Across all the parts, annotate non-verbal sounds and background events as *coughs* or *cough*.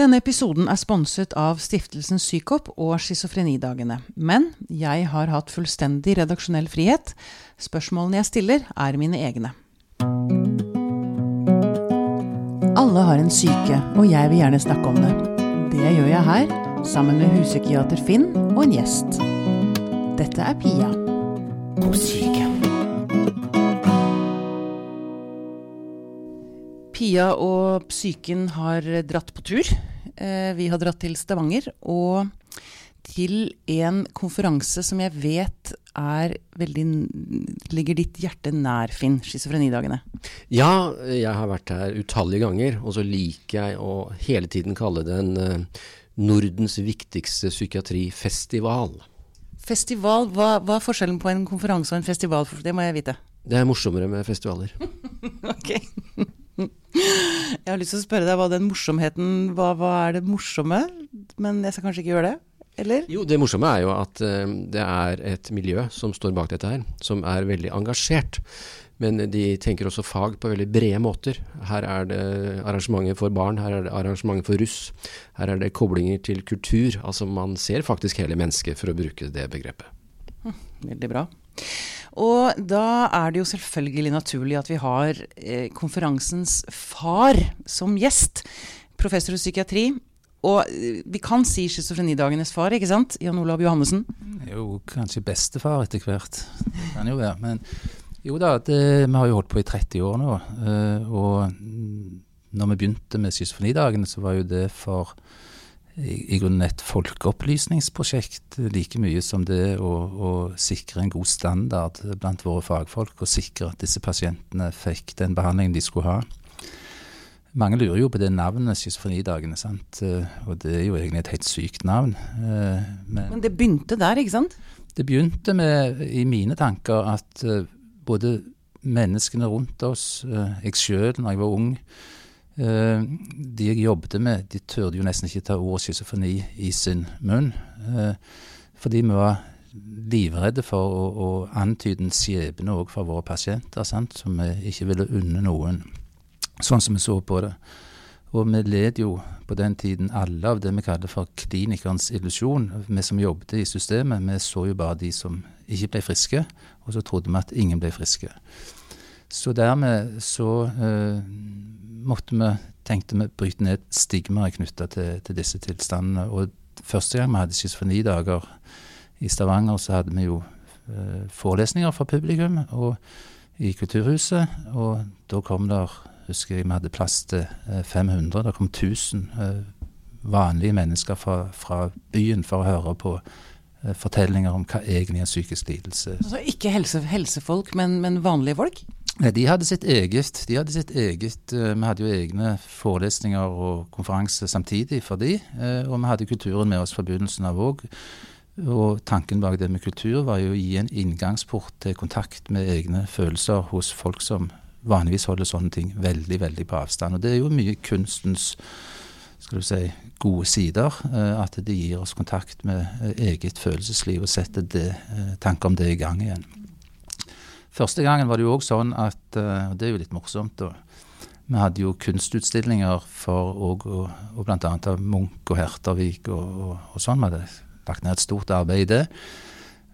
Denne episoden er sponset av Stiftelsen Psykop og Schizofrenidagene. Men jeg har hatt fullstendig redaksjonell frihet. Spørsmålene jeg stiller, er mine egne. Alle har en syke, og jeg vil gjerne snakke om det. Det gjør jeg her, sammen med huspsykiater Finn og en gjest. Dette er Pia på syke. Pia og psyken har dratt på tur. Eh, vi har dratt til Stavanger og til en konferanse som jeg vet er veldig, ligger ditt hjerte nær, Finn. Schizofrenidagene. Ja, jeg har vært her utallige ganger, og så liker jeg å hele tiden kalle det en uh, Nordens viktigste psykiatrifestival. Festival, hva, hva, er forskjellen på en konferanse og en festival? Det må jeg vite. Det er morsommere med festivaler. *laughs* ok. Jeg har lyst til å spørre deg hva den morsomheten hva, hva, er det morsomme? Men jeg skal kanskje ikke gjøre det? Eller? Jo, det morsomme er jo at uh, det er et miljø som står bak dette her, som er veldig engasjert. Men de tenker også fag på veldig brede måter. Her er det arrangementer for barn, her er det arrangementer for russ. Her er det koblinger til kultur. Altså man ser faktisk hele mennesket, for å bruke det begrepet. Hm, veldig bra. Og da er det jo selvfølgelig naturlig at vi har eh, konferansens far som gjest. Professor i psykiatri. Og eh, vi kan si schizofrenidagenes far, ikke sant? Jan Olav Johannessen? Jo, kanskje bestefar etter hvert. Det kan jo være. Men jo da, det, vi har jo holdt på i 30 år nå. Eh, og når vi begynte med schizofrenidagene, så var jo det for i, grunnen et folkeopplysningsprosjekt like mye som det å, å, sikre en god standard blant våre fagfolk, og sikre at disse pasientene fikk den behandlingen de skulle ha. Mange lurer jo på det navnet schizofrenidagene, sant. Og det er jo egentlig et helt sykt navn. Eh, men, Men det begynte der, ikke sant? Det begynte med, i mine tanker, at eh, både menneskene rundt oss, eh, jeg sjøl når jeg var ung, de jeg jobbet med, de turde jo nesten ikke ta ordet schizofreni i sin munn. Uh, fordi vi var livredde for å, å antyde en skjebne òg for våre pasienter, sant? som vi ikke ville unne noen. Sånn som vi så på det. Og vi led jo på den tiden alle av det vi kaller for klinikernes illusjon. Vi som jobbet i systemet, vi så jo bare de som ikke ble friske, og så trodde vi at ingen ble friske. Så dermed så uh, måtte vi, tenkte vi, bryte ned stigmaet knytta til, til, disse tilstandene. Og første gang vi hadde schizofrenidager i Stavanger, så hadde vi jo eh, forelesninger for publikum og, i Kulturhuset. Og da kom der, husker jeg vi hadde plass til uh, 500. Det kom 1000 vanlige mennesker fra, fra, byen for å høre på fortellinger om hva egentlig er psykisk lidelse. Altså ikke helse, helsefolk, men, men vanlige folk? De hadde sitt eget. De hadde sitt eget uh, Vi hadde jo egne forelesninger og konferanser samtidig for de, uh, og vi hadde kulturen med oss fra begynnelsen av òg. Og tanken bak det med kultur var jo å gi en inngangsport til kontakt med egne følelser hos folk som vanligvis holder sånne ting veldig, veldig på avstand. Og det er jo mye kunstens skal du si, gode sider. Uh, at det gir oss kontakt med eget følelsesliv og setter det, tanker om det i gang igjen. Første gangen var det jo òg sånn at Og Det er jo litt morsomt. da. Vi hadde jo kunstutstillinger for og, og, og bl.a. av Munch og Hertervik og, og, og, sånn. Vi hadde lagt ned et stort arbeid i det.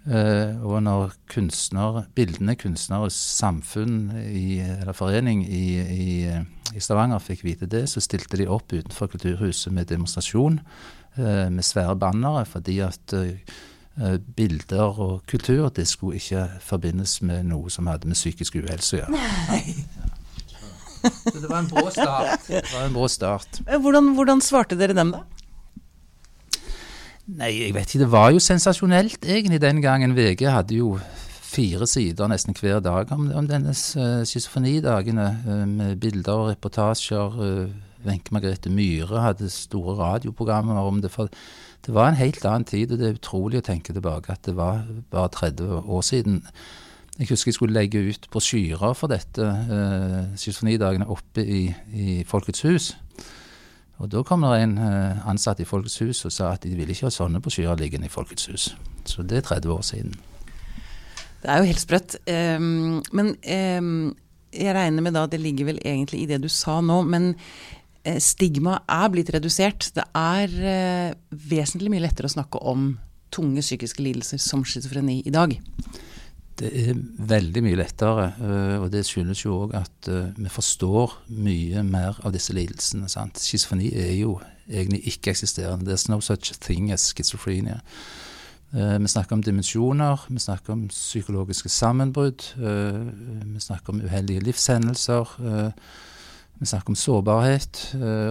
Uh, og når kunstner, bildende kunstneres samfunn, i, eller forening, i, i, i, Stavanger fikk vite det, så stilte de opp utenfor Kulturhuset med demonstrasjon uh, med svære bannere, fordi at Eh, bilder og kultur, det skulle ikke forbindes med noe som hadde med psykisk uhelse å gjøre. Så det var en brå start. Det var en brå start. Eh, hvordan, hvordan, svarte dere dem, da? Nei, jeg vet ikke. Det var jo sensasjonelt egentlig den gangen. VG hadde jo fire sider nesten hver dag om, om denne uh, schizofrenidagene, med bilder og reportasjer. Wenche Margrethe Myhre hadde store radioprogrammer om det. for det var en helt annen tid, og det er utrolig å tenke tilbake at det var bare 30 år siden. Jeg husker jeg skulle legge ut brosjyrer for dette, eh, symfonidagene oppe i, i, Folkets hus. Og da kom det en eh, ansatt i Folkets hus og sa at de ville ikke ha sånne brosjyrer liggende i Folkets hus. Så det er 30 år siden. Det er jo helt sprøtt. Um, men um, jeg regner med da, det ligger vel egentlig i det du sa nå, men stigma er blitt redusert. Det er eh, vesentlig mye lettere å snakke om tunge psykiske lidelser som schizofreni i dag. Det er veldig mye lettere, eh, og det skyldes jo òg at eh, vi forstår mye mer av disse lidelsene. sant? Schizofreni er jo egentlig ikke-eksisterende. There's no such thing as schizophrenia. Eh, vi snakker om dimensjoner, vi snakker om psykologiske sammenbrudd, vi snakker om uheldige livshendelser. Vi snakker om sårbarhet,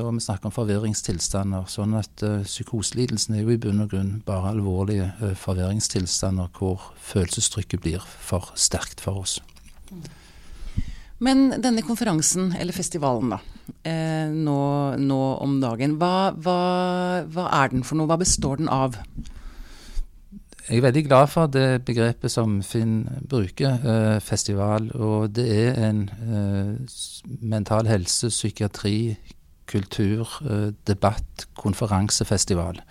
og vi snakker om forvirringstilstander. Sånn at uh, psykoselidelsen er jo i bunn og grunn bare alvorlige uh, forvirringstilstander hvor følelsestrykket blir for sterkt for oss. Men denne konferansen, eller festivalen da, eh, nå, nå, om dagen, hva, hva, hva er den for noe? Hva består den av? Jeg er veldig glad for det begrepet som Finn bruker, eh, festival. Og det er en eh, mental helse, psykiatri, kultur, eh, debatt, konferansefestival.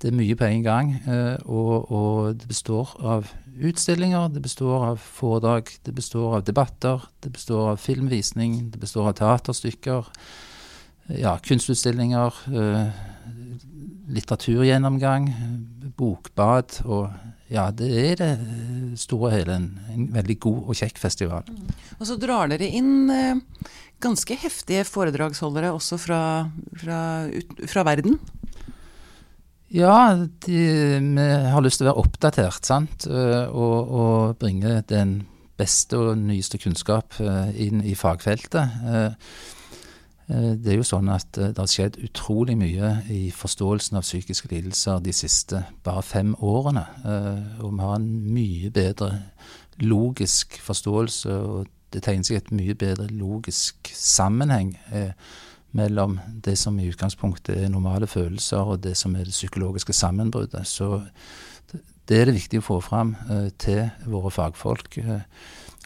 Det er mye på en gang, eh, og, og, det består av utstillinger, det består av foredrag, det består av debatter, det består av filmvisning, det består av teaterstykker, ja, kunstutstillinger, eh, litteraturgjennomgang bokbad. Og ja, det er det store og hele en, en, veldig god og kjekk festival. Mm. Og så drar dere inn eh, ganske heftige foredragsholdere også fra, fra, ut, fra verden? Ja, de, vi har lyst til å være oppdatert, sant. Eh, og, og bringe den beste og nyeste kunnskap eh, inn i fagfeltet. Eh, det er jo sånn at eh, det har skjedd utrolig mye i forståelsen av psykiske lidelser de siste bare fem årene. Eh, og vi har en mye bedre logisk forståelse, og det tegner seg et mye bedre logisk sammenheng mellom det som i utgangspunktet er normale følelser, og det som er det psykologiske sammenbruddet. Så det er det viktig å få fram til våre fagfolk.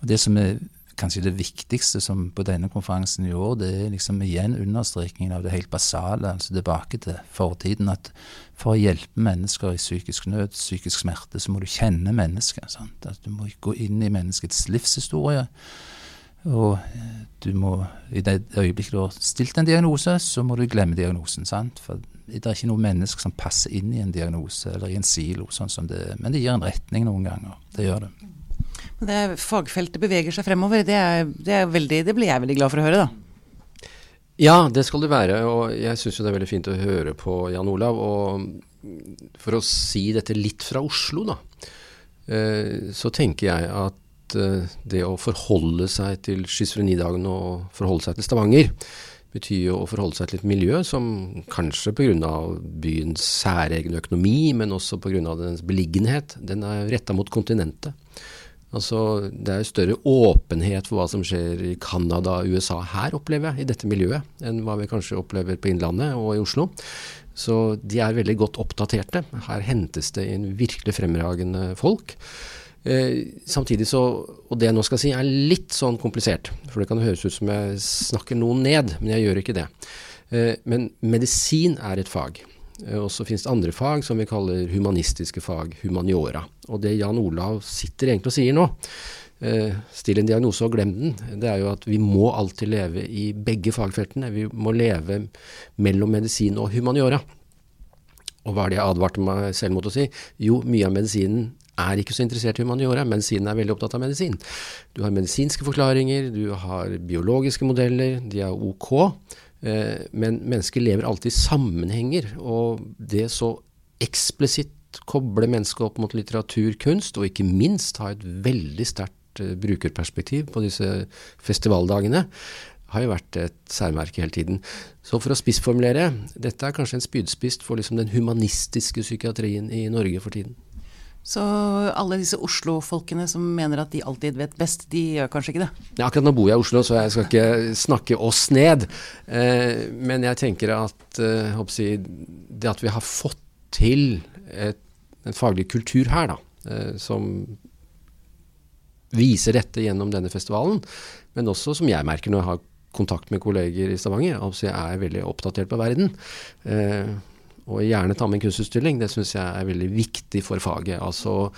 Det som er kanskje det viktigste som på denne konferansen i år, det er liksom igjen understrekingen av det helt basale, altså tilbake til fortiden. At for å hjelpe mennesker i psykisk nød, psykisk smerte, så må du kjenne mennesket. Sant? At du må gå inn i menneskets livshistorie. Og eh, du må, i det øyeblikket du har stilt en diagnose, så må du glemme diagnosen. sant? For det er ikke noe menneske som passer inn i en diagnose eller i en silo, sånn som det er. Men det gir en retning noen ganger. Det gjør det. Det fagfeltet beveger seg fremover. Det, er, det, er veldig, det, blir jeg veldig glad for å høre, da. Ja, det skal det være. Og jeg syns jo det er veldig fint å høre på Jan Olav. Og for å si dette litt fra Oslo, da, eh, så tenker jeg at eh, det å forholde seg til schizofrenidagen og forholde seg til Stavanger, betyr jo å forholde seg til et miljø som kanskje pga. byens særegne økonomi, men også pga. dens beliggenhet, den er retta mot kontinentet. Altså, det er større åpenhet for hva som skjer i Canada og USA her, opplever jeg, i dette miljøet, enn hva vi kanskje opplever på Innlandet og i Oslo. Så de er veldig godt oppdaterte. Her hentes det inn virkelig fremragende folk. Eh, samtidig så, og det jeg nå skal si er litt sånn komplisert, for det kan høres ut som jeg snakker noen ned, men jeg gjør ikke det. Eh, men medisin er et fag. Eh, og så finnes det andre fag som vi kaller humanistiske fag, humaniora. Og det Jan Olav sitter egentlig og sier nå, eh, still en diagnose og glem den, det er jo at vi må alltid leve i begge fagfeltene. Vi må leve mellom medisin og humaniora. Og hva er det jeg advarte meg selv mot å si? Jo, mye av medisinen er ikke så interessert i humaniora. Medisinen er veldig opptatt av medisin. Du har medisinske forklaringer, du har biologiske modeller, de er ok. Eh, men mennesker lever alltid i sammenhenger, og det så eksplisitt koble mennesket opp mot litteratur, kunst, og ikke minst ha et veldig sterkt eh, brukerperspektiv på disse festivaldagene, har jo vært et særmerke hele tiden. Så for å spissformulere, dette er kanskje en spydspiss for liksom den humanistiske psykiatrien i Norge for tiden. Så alle disse Oslo-folkene som mener at de alltid vet best, de gjør kanskje ikke det? Ja, akkurat nå bor jeg i Oslo, så jeg skal ikke snakke oss ned. Eh, men jeg tenker at eh, jeg, det at vi har fått til et, en faglig kultur her, da, eh, som viser dette gjennom denne festivalen, men også som jeg merker når jeg har kontakt med kolleger i Stavanger, altså jeg er veldig oppdatert på verden. Eh, og gjerne ta med en kunstutstilling. Det syns jeg er veldig viktig for faget. Altså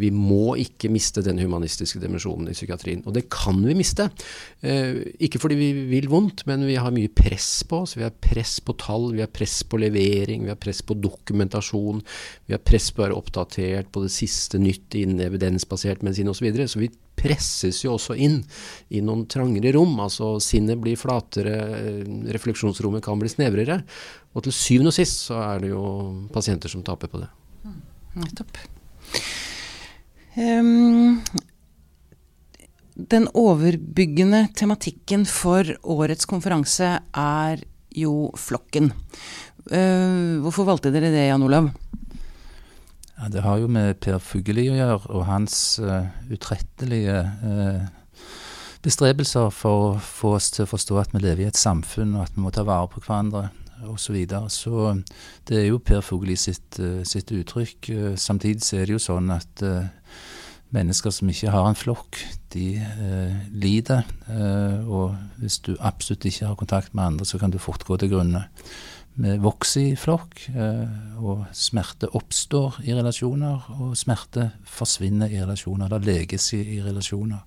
Vi må ikke miste den humanistiske dimensjonen i psykiatrien. Og det kan vi miste. Eh, ikke fordi vi vil vondt, men vi har mye press på oss. Vi har press på tall, vi har press på levering, vi har press på dokumentasjon. Vi har press på å være oppdatert på det siste nytt innen evidensbasert medisin osv. Så, videre. så vi presses jo også inn i noen trangere rom. Altså sinnet blir flatere, refleksjonsrommet kan bli snevrere. Og til syvende og sist så er det jo pasienter som taper på det. Nettopp. Um, den overbyggende tematikken for årets konferanse er jo flokken. Uh, hvorfor valgte dere det, Jan Olav? Ja, det har jo med Per Fugelli å gjøre, og hans uh, utrettelige uh, bestrebelser for å få oss til å forstå at vi lever i et samfunn, og at vi må ta vare på hverandre osv. Så, videre. så det er jo Per Fugelli sitt, sitt uttrykk. Samtidig er det jo sånn at mennesker som ikke har en flokk, de eh, lider. Eh, og hvis du absolutt ikke har kontakt med andre, så kan du fort gå til grunne. Vi vokser i flokk, eh, og smerte oppstår i relasjoner, og smerte forsvinner i relasjoner. Det leges i, i relasjoner.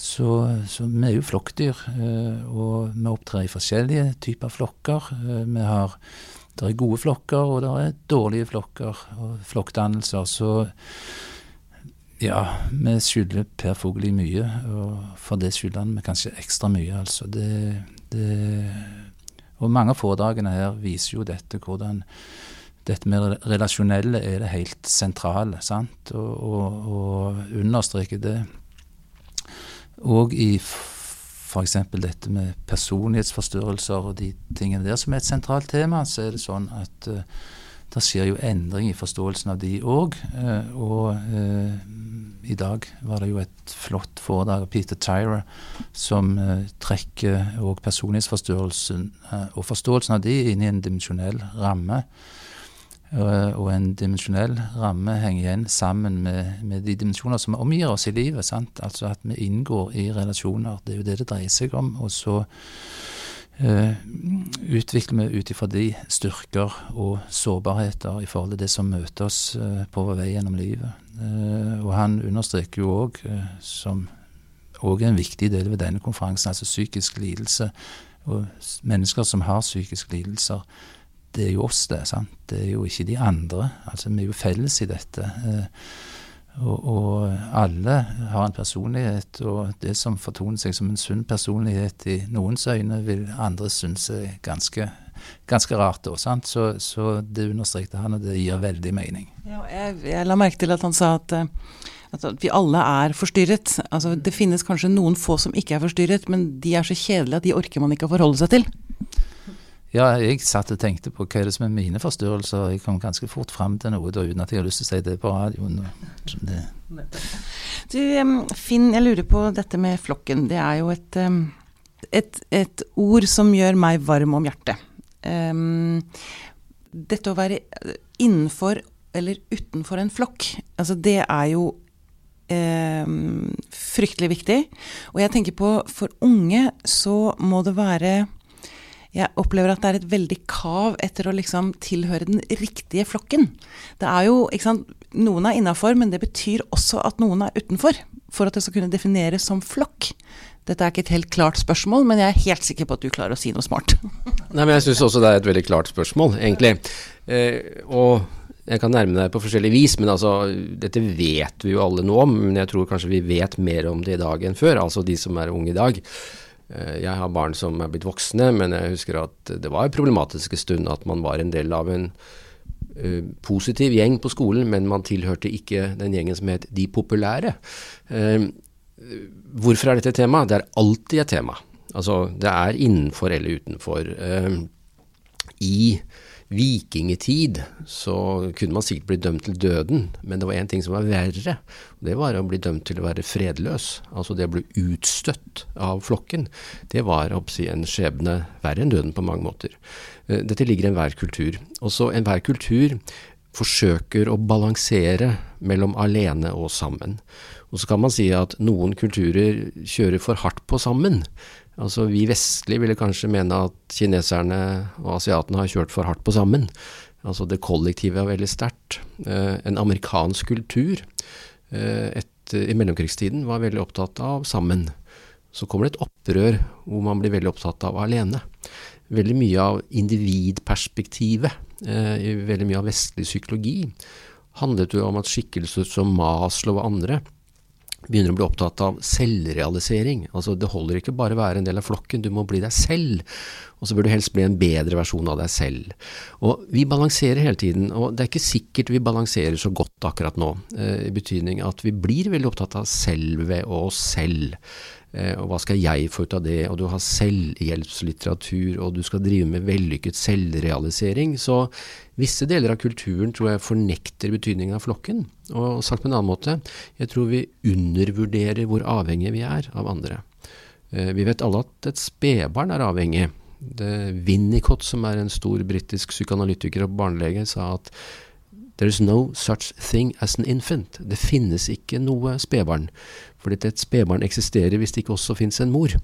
Så, så, vi er jo flokkdyr, eh, og vi opptrer i forskjellige typer flokker. Eh, vi har det er gode flokker, og det er dårlige flokker og flokkdannelser. Så ja, vi skylder Per Fugelli mye, og for det skylder han vi kanskje ekstra mye, altså. Det, det, og mange av foredragene her viser jo dette, hvordan dette med relasjonelle er det helt sentrale, sant, og, og, og understreker det. Og i f.eks. dette med personlighetsforstyrrelser og de tingene der som er et sentralt tema, så er det sånn at uh, det skjer jo endring i forståelsen av de òg. Eh, og uh, i dag var det jo et flott foredrag av Peter Tyra som eh, trekker òg personlighetsforståelsen eh, og forståelsen av de inn i en dimensjonell ramme. Uh, og en dimensjonell ramme henger igjen sammen med, med, de dimensjoner som omgir oss i livet. Sant? Altså at vi inngår i relasjoner. Det er jo det det dreier seg om. Og så utvikler vi ut ifra de styrker og sårbarheter i forhold til det som møter oss uh, på vår vei gjennom livet. Uh, og han understreker jo òg, som òg er en viktig del ved denne konferansen, altså psykisk lidelse. Og mennesker som har psykiske lidelser, det er jo oss, det. sant? Det er jo ikke de andre. Altså Vi er jo felles i dette. Og, og, alle har en personlighet, og det som fortoner seg som en sunn personlighet i noens øyne, vil andre synes er ganske, ganske rart. Da, så, så, det understrekte han, og det gir veldig mening. Ja, jeg, jeg, la merke til at han sa at, eh, at vi alle er forstyrret. Altså, det finnes kanskje noen få som ikke er forstyrret, men de er så kjedelige at de orker man ikke å forholde seg til. Ja, jeg satt og tenkte på hva er det som er mine forstyrrelser. Jeg kom ganske fort fram til noe da, uten at jeg har lyst til å si det på radioen. Du, Finn, jeg lurer på dette med flokken. Det er jo et, et, et ord som gjør meg varm om hjertet. Dette å være innenfor eller utenfor en flokk, altså det er jo um, fryktelig viktig. Og jeg tenker på for unge så må det være jeg opplever at det er et veldig kav etter å liksom tilhøre den riktige flokken. Det er jo, ikke sant, Noen er innafor, men det betyr også at noen er utenfor. For at det skal kunne defineres som flokk. Dette er ikke et helt klart spørsmål, men jeg er helt sikker på at du klarer å si noe smart. *laughs* Nei, men Jeg syns også det er et veldig klart spørsmål, egentlig. Eh, og jeg kan nærme deg på forskjellig vis, men altså, dette vet vi jo alle nå om. Men jeg tror kanskje vi vet mer om det i dag enn før, altså de som er unge i dag. Eh, jeg har barn som er blitt voksne, men jeg husker at det var problematisk en stund at man var en del av en uh, positiv gjeng på skolen, men man tilhørte ikke den gjengen som het De populære. Uh, hvorfor er dette et tema? Det er alltid et tema. Altså, det er innenfor eller utenfor. Uh, I vikingtid så kunne man sikkert bli dømt til døden, men det var én ting som var verre. og Det var å bli dømt til å være fredløs. Altså det å bli utstøtt av flokken. Det var si, en skjebne verre enn døden på mange måter. Eh, dette ligger i enhver kultur. Også enhver kultur forsøker å balansere mellom alene og sammen. Og så kan man si at noen kulturer kjører for hardt på sammen. Altså Vi vestlige ville kanskje mene at kineserne og asiatene har kjørt for hardt på sammen. Altså det kollektive er veldig sterkt. Eh, en amerikansk kultur etter, i mellomkrigstiden var veldig opptatt av sammen. Så kommer det et opprør hvor man blir veldig opptatt av alene. Veldig mye av individperspektivet i veldig mye av vestlig psykologi handlet jo om at skikkelser som Maslow og andre begynner å bli opptatt av selvrealisering. Altså Det holder ikke bare å være en del av flokken, du må bli deg selv. Og så bør du helst bli en bedre versjon av deg selv. Og vi balanserer hele tiden, og det er ikke sikkert vi balanserer så godt akkurat nå. Eh, I betydning at vi blir veldig opptatt av selve og oss selv. Eh, og hva skal jeg få ut av det? Og du har selvhjelpslitteratur, og du skal drive med vellykket selvrealisering. Så visse deler av kulturen tror jeg fornekter betydningen av flokken. Og sagt på en annen måte, jeg tror vi undervurderer hvor avhengige vi er av andre. Eh, vi vet alle at et spedbarn er avhengig. Winnicott, som er en stor britisk psykoanalytiker og barnelege, sa at There is no such thing as an infant. Det finnes ikke noe spedbarn. Fordi et spedbarn eksisterer hvis det ikke også finnes en mor.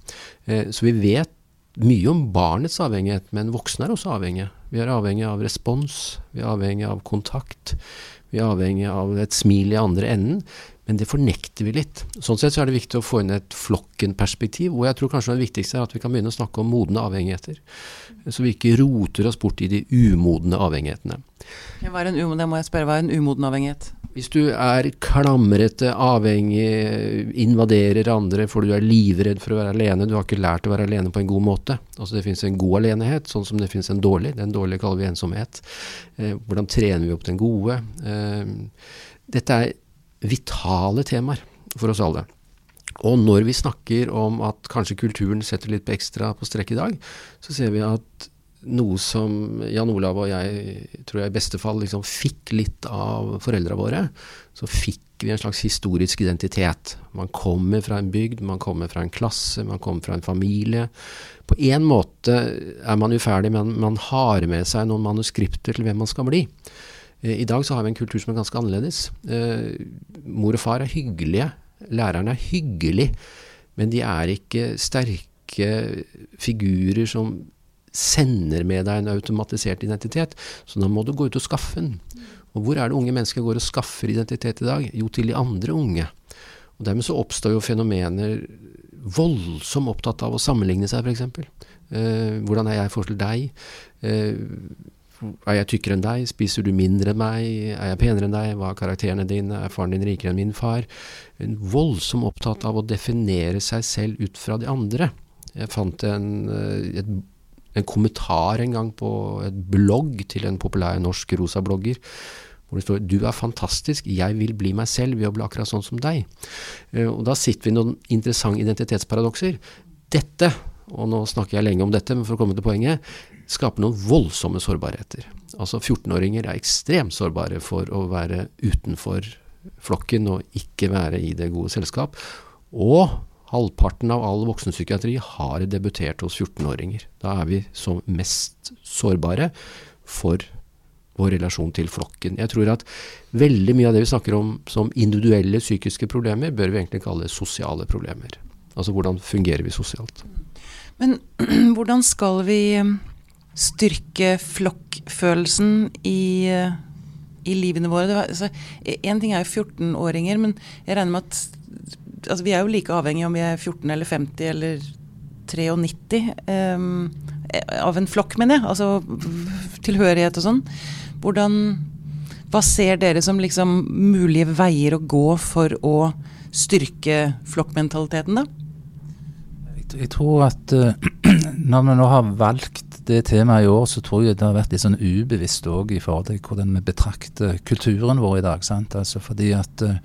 Eh, så vi vet mye om barnets avhengighet, men voksne er også avhengige. Vi er avhengig av respons, vi er avhengig av kontakt, vi er avhengig av et smil i andre enden. Men det fornekter vi litt. Sånn sett så er det viktig å få inn et flokkenperspektiv, hvor jeg tror kanskje det viktigste er at vi kan begynne å snakke om modne avhengigheter. Så vi ikke roter oss bort i de umodne avhengighetene. Hva er en umoden, må jeg spørre, hva er en umoden avhengighet? Hvis du er klamrete, avhengig, invaderer andre fordi du er livredd for å være alene, du har ikke lært å være alene på en god måte. Altså Det finnes en god alenehet, sånn som det finnes en dårlig. Den dårlige kaller vi ensomhet. Eh, hvordan trener vi opp den gode? Eh, dette er vitale temaer for oss alle. Og når vi snakker om at kanskje kulturen setter litt ekstra på strekk i dag, så ser vi at noe som Jan Olav og jeg tror jeg i beste fall liksom fikk litt av foreldra våre, så fikk vi en slags historisk identitet. Man kommer fra en bygd, man kommer fra en klasse, man kommer fra en familie. På en måte er man uferdig, men man har med seg noen manuskripter til hvem man skal bli. Eh, I dag så har vi en kultur som er ganske annerledes. Eh, mor og far er hyggelige, lærerne er hyggelige, men de er ikke sterke figurer som sender med deg en automatisert identitet. Så da må du gå ut og skaffe den. Og hvor er det unge mennesker går og skaffer identitet i dag? Jo, til de andre unge. Og Dermed så oppstår jo fenomener voldsomt opptatt av å sammenligne seg, f.eks. Eh, hvordan er jeg i forhold til deg? Eh, er jeg tykkere enn deg? Spiser du mindre enn meg? Er jeg penere enn deg? Hva er karakterene dine? Er faren din rikere enn min far? En voldsomt opptatt av å definere seg selv ut fra de andre. Jeg fant en, eh, et en kommentar en gang på et blogg til en populær norsk rosa-blogger. Hvor det står 'Du er fantastisk, jeg vil bli meg selv ved å bli akkurat sånn som deg'. Eh, og Da sitter vi i noen interessante identitetsparadokser. Dette, og nå snakker jeg lenge om dette, men for å komme til poenget, skaper noen voldsomme sårbarheter. Altså 14-åringer er ekstremt sårbare for å være utenfor flokken og ikke være i det gode selskap. Og Halvparten av all voksenpsykiatri har debutert hos 14-åringer. Da er vi som mest sårbare for vår relasjon til flokken. Jeg tror at veldig mye av det vi snakker om som individuelle psykiske problemer, bør vi egentlig kalle sosiale problemer. Altså hvordan fungerer vi sosialt. Men *clears throat* hvordan skal vi styrke flokkfølelsen i, uh, i livene våre? Én altså, ting er jo 14-åringer, men jeg regner med at altså, Vi er jo like avhengige om vi er 14 eller 50 eller 93 um, av en flokk, mener jeg. Altså tilhørighet og sånn. Hvordan Hva ser dere som liksom mulige veier å gå for å styrke flokkmentaliteten, da? Jeg, tror at uh, *clears throat* når vi nå har valgt det temaet i år, så tror jeg det har vært litt sånn ubevisst òg i forhold til hvordan vi betrakter kulturen vår i dag. sant? Altså fordi at uh,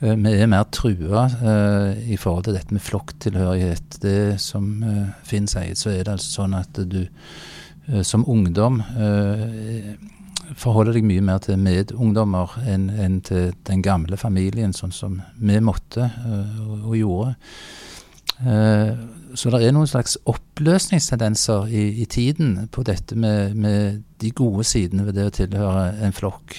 Eh, vi er mer trua uh, i forhold til dette med flokktilhørighet. Det som uh, Finn sier, så er det altså sånn at du som ungdom forholder deg mye mer til medungdommer enn, enn til den gamle familien, sånn som vi måtte og, og, gjorde. Så det er noen slags oppløsningstendenser i, i tiden på dette med, med, de gode sidene ved det å tilhøre en flokk.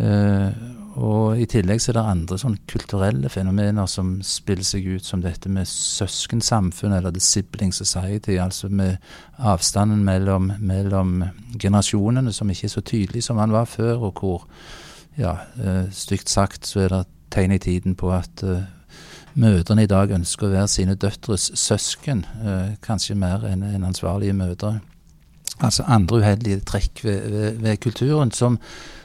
Uh, og i tillegg så er det andre sånn kulturelle fenomener som spiller seg ut, som dette med søskensamfunn, eller the sibling society, altså med avstanden mellom, mellom generasjonene som ikke er så tydelig som han var før, og hvor, ja, uh, stygt sagt, så er det tegn i tiden på at uh, mødrene i dag ønsker å være sine døtres søsken, uh, kanskje mer enn en ansvarlige mødre. Altså andre uheldige trekk ved, ved, ved kulturen som,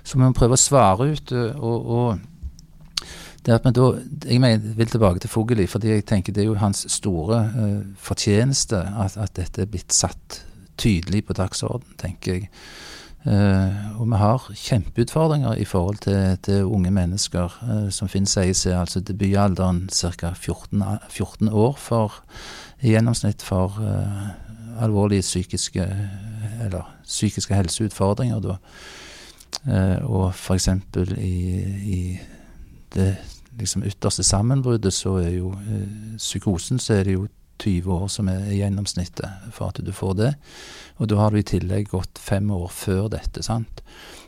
som vi må prøve å svare ut. og, og at da, Jeg mener, vil tilbake til Fugelli, fordi jeg tenker det er jo hans store uh, fortjeneste at, at, dette er blitt satt tydelig på dagsorden, tenker jeg. Uh, og vi har kjempeutfordringer i forhold til, til unge mennesker. Uh, som Finn sier, så er altså debutalderen ca. 14, 14, år for, i gjennomsnitt for alvorlige psykiske, eller psykiske helseutfordringer. da. og f.eks. i, i det liksom ytterste sammenbruddet, så er jo psykosen så er det jo 20 år som er gjennomsnittet for at du får det. Og da har du i tillegg gått fem år før dette. sant?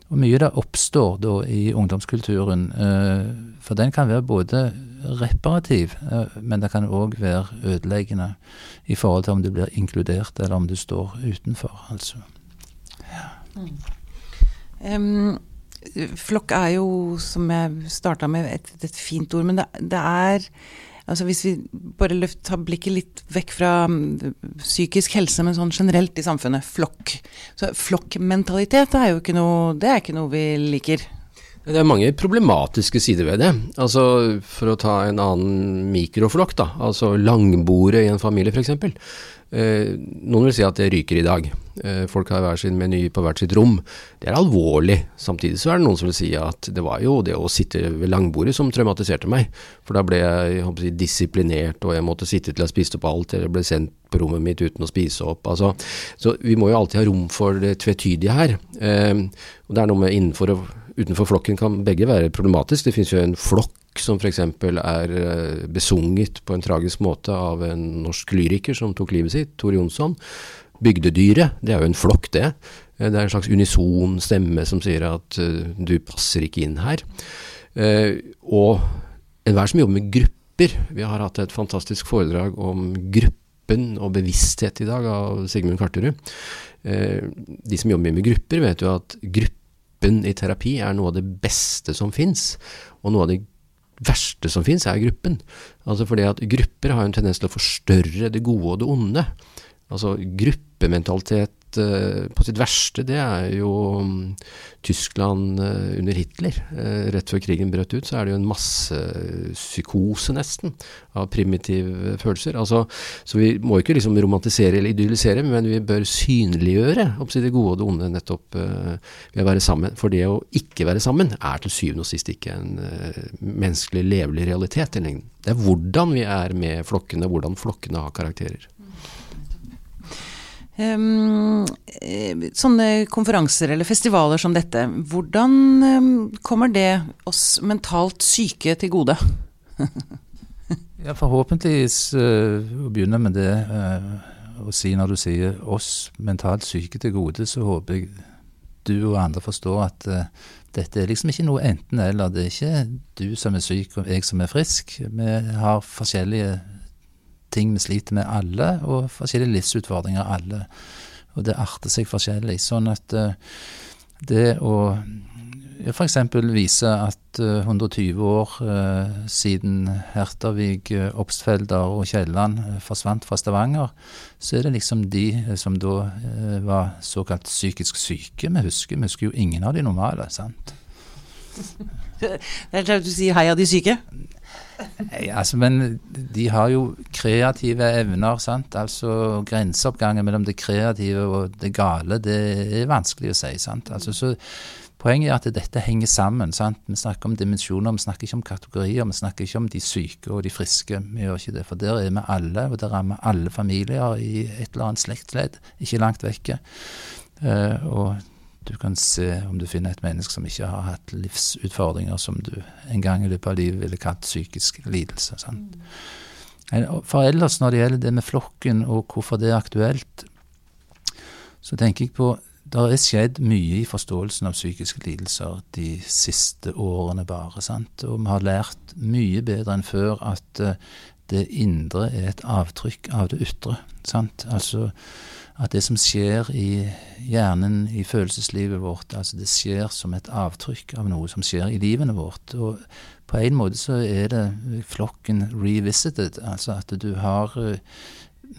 Og mye det oppstår da i ungdomskulturen, eh, for den kan være både reparativ, eh, men det kan òg være ødeleggende i forhold til om du blir inkludert eller om du står utenfor, altså. Ja. Mm. Um, Flokk er jo, som jeg starta med, et, et, fint ord. Men det, det, er Altså hvis vi bare løft, tar blikket litt vekk fra mm, psykisk helse, men sånn generelt i samfunnet. Flokk. Så flokkmentalitet er jo ikke noe Det er ikke noe vi liker. Det er mange problematiske sider ved det. Altså For å ta en annen mikroflokk, da. Altså langbordet i en familie f.eks. Eh, noen vil si at det ryker i dag. Eh, folk har hver sin meny på hvert sitt rom. Det er alvorlig. Samtidig så er det noen som vil si at det var jo det å sitte ved langbordet som traumatiserte meg. For da ble jeg, jeg si, disiplinert, og jeg måtte sitte til jeg spiste opp alt, eller ble sendt på rommet mitt uten å spise opp. Altså, så vi må jo alltid ha rom for det tvetydige her. Eh, og det er noe med innenfor og utenfor flokken kan begge være problematisk. Det finnes jo en flokk som f.eks. er eh, besunget på en tragisk måte av en norsk lyriker som tok livet sitt, Tor Jonsson. Bygdedyret, det er jo en flokk, det. Eh, det er en slags unison stemme som sier at uh, du passer ikke inn her. Og enhver som jobber med grupper Vi har hatt et fantastisk foredrag om gruppen og bevissthet i dag av Sigmund Karterud. De som jobber med grupper, vet jo at gruppen i terapi er noe av det beste som fins. Og noe av det verste som fins, er gruppen. Altså fordi at grupper har en tendens til å forstørre det gode og det onde. Altså gruppementalitet uh, på sitt verste, det er jo um, Tyskland uh, under Hitler. Uh, rett før krigen brøt ut, så er det jo en massepsykose, nesten, av primitive følelser. Altså, så vi må ikke liksom romantisere eller idyllisere, men vi bør synliggjøre det gode og det onde nettopp ved å være sammen. For det å ikke være sammen er til syvende og sist ikke en menneskelig levelig realitet i lengden. Det er hvordan vi er med flokkene, hvordan flokkene har karakterer. Um, sånne konferanser eller festivaler som dette, hvordan um, kommer det oss mentalt syke til gode? *laughs* ja, Forhåpentligvis uh, å begynne med det uh, å si når du sier oss mentalt syke til gode, så håper jeg du og andre forstår at uh, dette er liksom ikke noe enten-eller. Det er ikke du som er syk og jeg som er frisk. Vi har forskjellige ting vi sliter med alle, og forskjellige livsutfordringer alle. Og det arter seg forskjellig. Sånn at uh, det å f.eks. vise at uh, eh, 120 år uh, siden Hertervig, Obstfelder og Kielland forsvant fra Stavanger, så er det liksom de som da var såkalt psykisk syke vi husker. Vi husker jo ingen av de normale, sant? *laughs* Det er klart du sier 'heia de syke'? Nei, altså, men de har jo kreative evner, sant. Altså grenseoppgangen mellom det kreative og det gale, det er vanskelig å si, sant. Altså, så Poenget er at dette henger sammen. sant? Vi snakker om dimensjoner, vi snakker ikke om kategorier. Vi snakker ikke om de syke og de friske. Vi gjør ikke det. For der er vi alle, og det rammer alle familier i et eller annet slektsledd, ikke langt vekke. Uh, og du kan se om du finner et menneske som ikke har hatt livsutfordringer som du en gang i løpet av livet ville kalt psykisk lidelse. Sant? For ellers, når det gjelder det med flokken og hvorfor det er aktuelt, så tenker jeg på det er skjedd mye i forståelsen av psykiske lidelser de siste årene bare. sant? Og vi har lært mye bedre enn før at uh, det indre er et avtrykk av det ytre. sant? Altså at det som skjer i hjernen, i følelseslivet vårt, altså det skjer som et avtrykk av noe som skjer i livene vårt. Og på en måte så er det flokken revisited, altså at du har uh,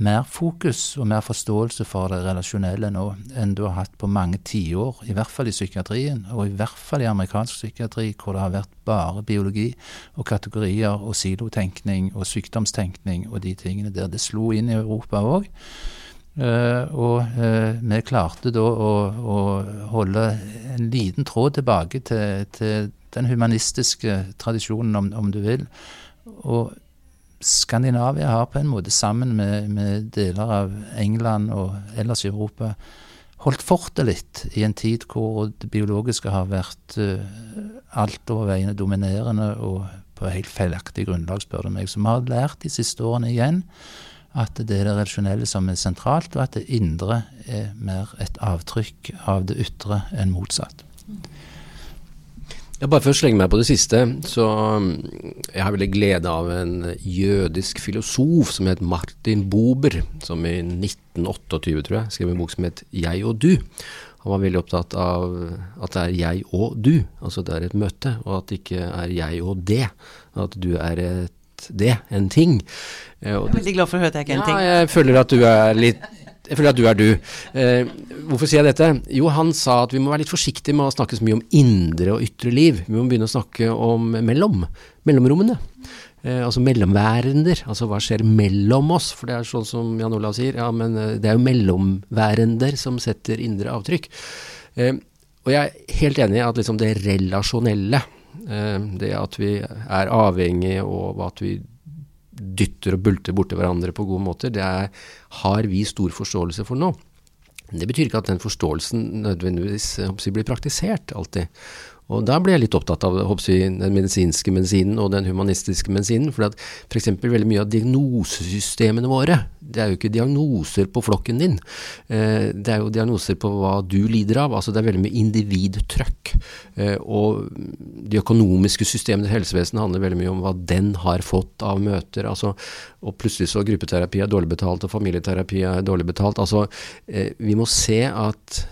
mer fokus og mer forståelse for det relasjonelle nå enn du har hatt på mange tiår, i hvert fall i psykiatrien, og i hvert fall i amerikansk psykiatri, hvor det har vært bare biologi og kategorier og silotenkning og sykdomstenkning og de tingene der. Det slo inn i Europa òg. Uh, og uh, vi klarte da å, å, holde en liten tråd tilbake til, til den humanistiske tradisjonen, om, om, du vil. Og Skandinavia har på en måte, sammen med, med deler av England og ellers i Europa, holdt fortet litt i en tid hvor det biologiske har vært uh, altoverveiende dominerende og på helt feilaktig grunnlag, spør du meg. Så vi har lært de siste årene igjen at det er det relasjonelle som er sentralt, og at det indre er mer et avtrykk av det ytre enn motsatt. Ja, bare for å slenge meg på det siste, så um, jeg har veldig glede av en jødisk filosof som het Martin Bober, som i 1928, tror jeg, skrev en bok som het Jeg og du. Han var veldig opptatt av at det er jeg og du, altså det er et møte, og at det ikke er jeg og det. At du er et det, en ting. Eh, jeg er veldig glad for å høre at jeg ikke er en ting. Ja, jeg føler at du er litt jeg føler at du er du. Eh, hvorfor sier jeg dette? Jo, han sa at vi må være litt forsiktige med å snakke så mye om indre og ytre liv. Vi må begynne å snakke om mellom. Mellomrommene. Eh, altså mellomværender. Altså hva skjer mellom oss? For det er sånn som Jan Olav sier, ja, men eh, det er jo mellomværender som setter indre avtrykk. Eh, og jeg er helt enig i at liksom det relasjonelle det at vi er avhengige og at vi dytter og bulter borti hverandre på gode måter, det er, har vi stor forståelse for nå. Det betyr ikke at den forståelsen nødvendigvis blir praktisert alltid. Og da ble jeg litt opptatt av jeg, den medisinske medisinen og den humanistiske medisinen. For at f.eks. veldig mye av diagnosesystemene våre, det er jo ikke diagnoser på flokken din. Eh, det er jo diagnoser på hva du lider av. Altså det er veldig mye individtrøkk. Eh, og de økonomiske systemene i helsevesenet handler veldig mye om hva den har fått av møter. Altså, og plutselig så gruppeterapi er dårlig betalt, og familieterapi er dårlig betalt. Altså, eh, vi må se at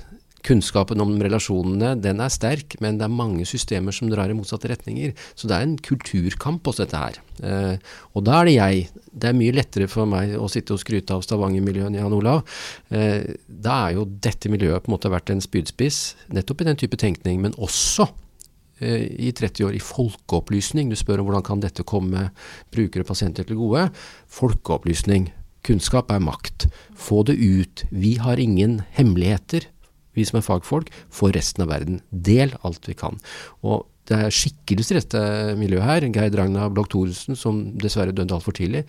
kunnskapen om relasjonene den er sterk, men det er mange systemer som drar i motsatte retninger. Så det er en kulturkamp også dette her. Eh, og da er det jeg. Det er mye lettere for meg å sitte og skryte av Stavanger-miljøet, Jan Olav. Eh, da er jo dette miljøet på en måte vært en spydspiss, nettopp i den type tenkning, men også eh, i 30 år i folkeopplysning. Du spør om hvordan kan dette komme brukere og pasienter til gode. Folkeopplysning. Kunnskap er makt. Få det ut. Vi har ingen hemmeligheter vi som er fagfolk, for resten av verden. Del alt vi kan. Og det er skikkelser i dette miljøet her. Geir Ragna Blokk Thoresen, som dessverre døde altfor tidlig,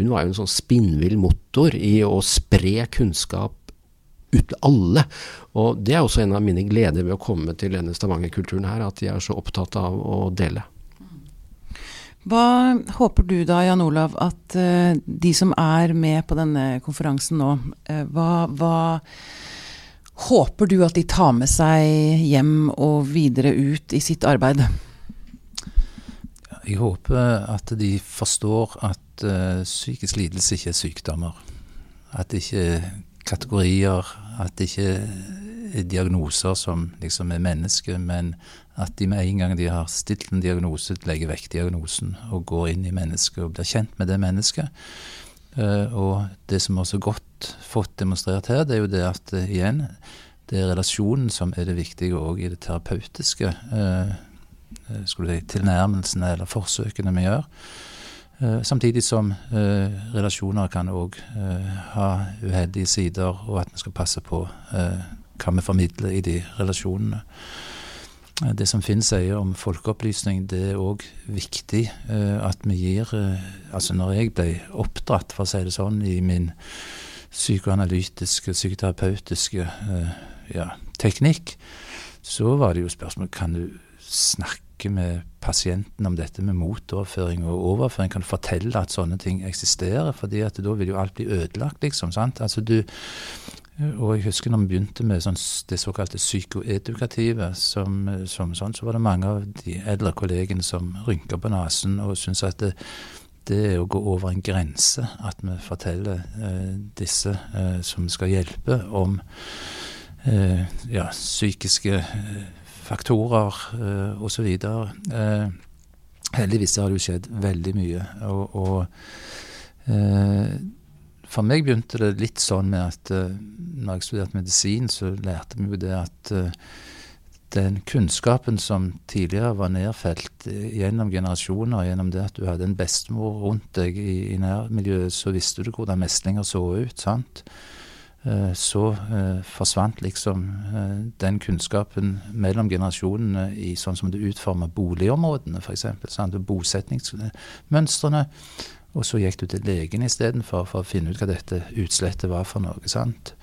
hun var jo en sånn spinnvill motor i å spre kunnskap ut alle. Og det er også en av mine gleder ved å komme til denne Stavanger-kulturen her, at de er så opptatt av å dele. Hva håper du da, Jan Olav, at uh, de som er med på denne konferansen nå, uh, hva, hva håper du at de tar med seg hjem og videre ut i sitt arbeid? Jeg håper at de forstår at uh, psykisk lidelse ikke er sykdommer. At det ikke er kategorier, at det ikke er diagnoser som liksom er mennesker, men at de med en gang de har stilt en diagnose, legger vekk diagnosen og går inn i mennesket og blir kjent med det mennesket. Uh, og det som er så godt fått demonstrert her, det er jo det at uh, igjen, det er relasjonen som er det viktige òg i det terapeutiske. Eh, skulle si, tilnærmelsene eller forsøkene vi gjør. samtidig som relasjoner kan òg ha uheldige sider, og at vi skal passe på hva vi formidler i de relasjonene. Det som Finn sier om folkeopplysning, det er òg viktig at vi gir Altså når jeg ble oppdratt, for å si det sånn, i min psykoanalytiske, psykoterapeutiske uh, ja, teknikk, så var det jo spørsmål kan du snakke med pasienten om dette med motoverføring og overføring. Kan du fortelle at sånne ting eksisterer? fordi at da vil jo alt bli ødelagt, liksom. sant? Altså du og jeg husker når vi begynte med sånn, det såkalte psykoedukative, som, som sånn, så var det mange av de eldre kollegene som rynka på nesen og syntes at det, det er å gå over en grense. At vi forteller eh, disse eh, som skal hjelpe, om eh, ja, psykiske eh, faktorer eh, osv. Eh, heldigvis har det jo skjedd veldig mye. Og, og eh, for meg begynte det litt sånn med at uh, når jeg studerte medisin, så lærte vi jo det at den kunnskapen som tidligere var nedfelt gjennom generasjoner, gjennom det at du hadde en bestemor rundt deg i, i nærmiljøet, så visste du hvordan meslinger så ut. sant? Eh, så eh, forsvant liksom eh, den kunnskapen mellom generasjonene i sånn som det utforma boligområdene, f.eks. Bosetningsmønstrene. Og så gikk du til legen istedenfor for å finne ut hva dette utslettet var for noe. sant?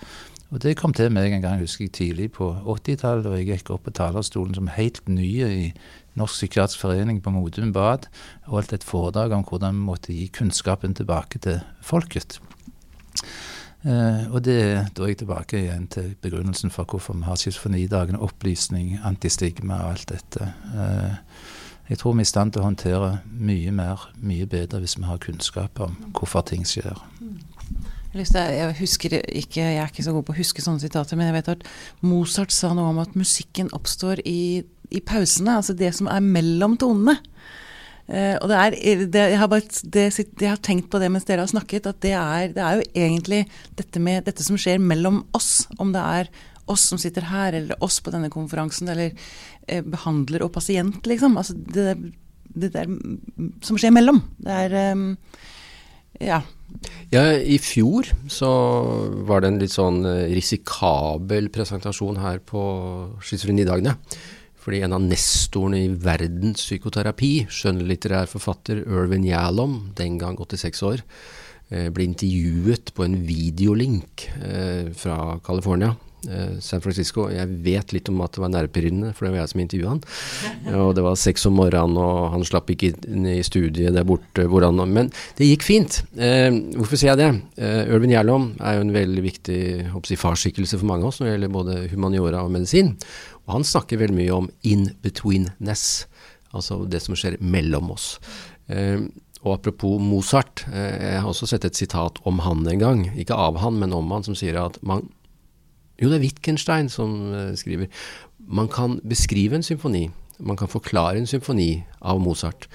Og det kom til meg en gang, husker jeg, tidlig på 80-tallet, da jeg gikk opp på talerstolen som helt ny i Norsk psykiatrisk forening på Modum Bad og holdt et foredrag om hvordan vi måtte gi kunnskapen tilbake til folket. Uh, og det er jeg tilbake igjen til begrunnelsen for hvorfor vi har schizofrenidagene, opplysning, antistigma og alt dette. Uh, jeg tror vi er i stand til å håndtere mye mer, mye bedre hvis vi har kunnskap om hvorfor ting skjer. Jeg husker ikke, jeg er ikke så god på å huske sånne sitater, men jeg vet at Mozart sa noe om at musikken oppstår i, i pausene, altså det som er mellom tonene. Uh, og det er, det, jeg, har bare, det, jeg, har tenkt på det mens dere har snakket, at det er, det er jo egentlig dette, med, dette som skjer mellom oss. Om det er oss som sitter her, eller oss på denne konferansen, eller eh, behandler og pasient, liksom. Altså det der som skjer mellom. Det er um, Ja. Ja, I fjor så var det en litt sånn eh, risikabel presentasjon her på Schizofrenidagene. Fordi en av nestorene i verdens psykoterapi, skjønnlitterær forfatter Irvin Yalom, den gang 86 år, eh, ble intervjuet på en videolink eh, fra California San Francisco. Jeg vet litt om at det var nervepirrende, for det var jeg som intervjua han. *laughs* Og det var seks om morgenen, og han slapp ikke inn i studiet der borte. Han, men det gikk fint. Eh, hvorfor sier jeg det? Eh, Irvin Gjerlom er jo en veldig viktig si, farsskikkelse for mange av oss når det gjelder både humaniora og medisin. Og han snakker veldig mye om in-betweenness, altså det som skjer mellom oss. Eh, og apropos Mozart, eh, jeg har også sett et sitat om han en gang, ikke av han, men om han, som sier at man jo, det er Wittgenstein som uh, skriver. Man kan beskrive en symfoni, man kan forklare en symfoni av Mozart,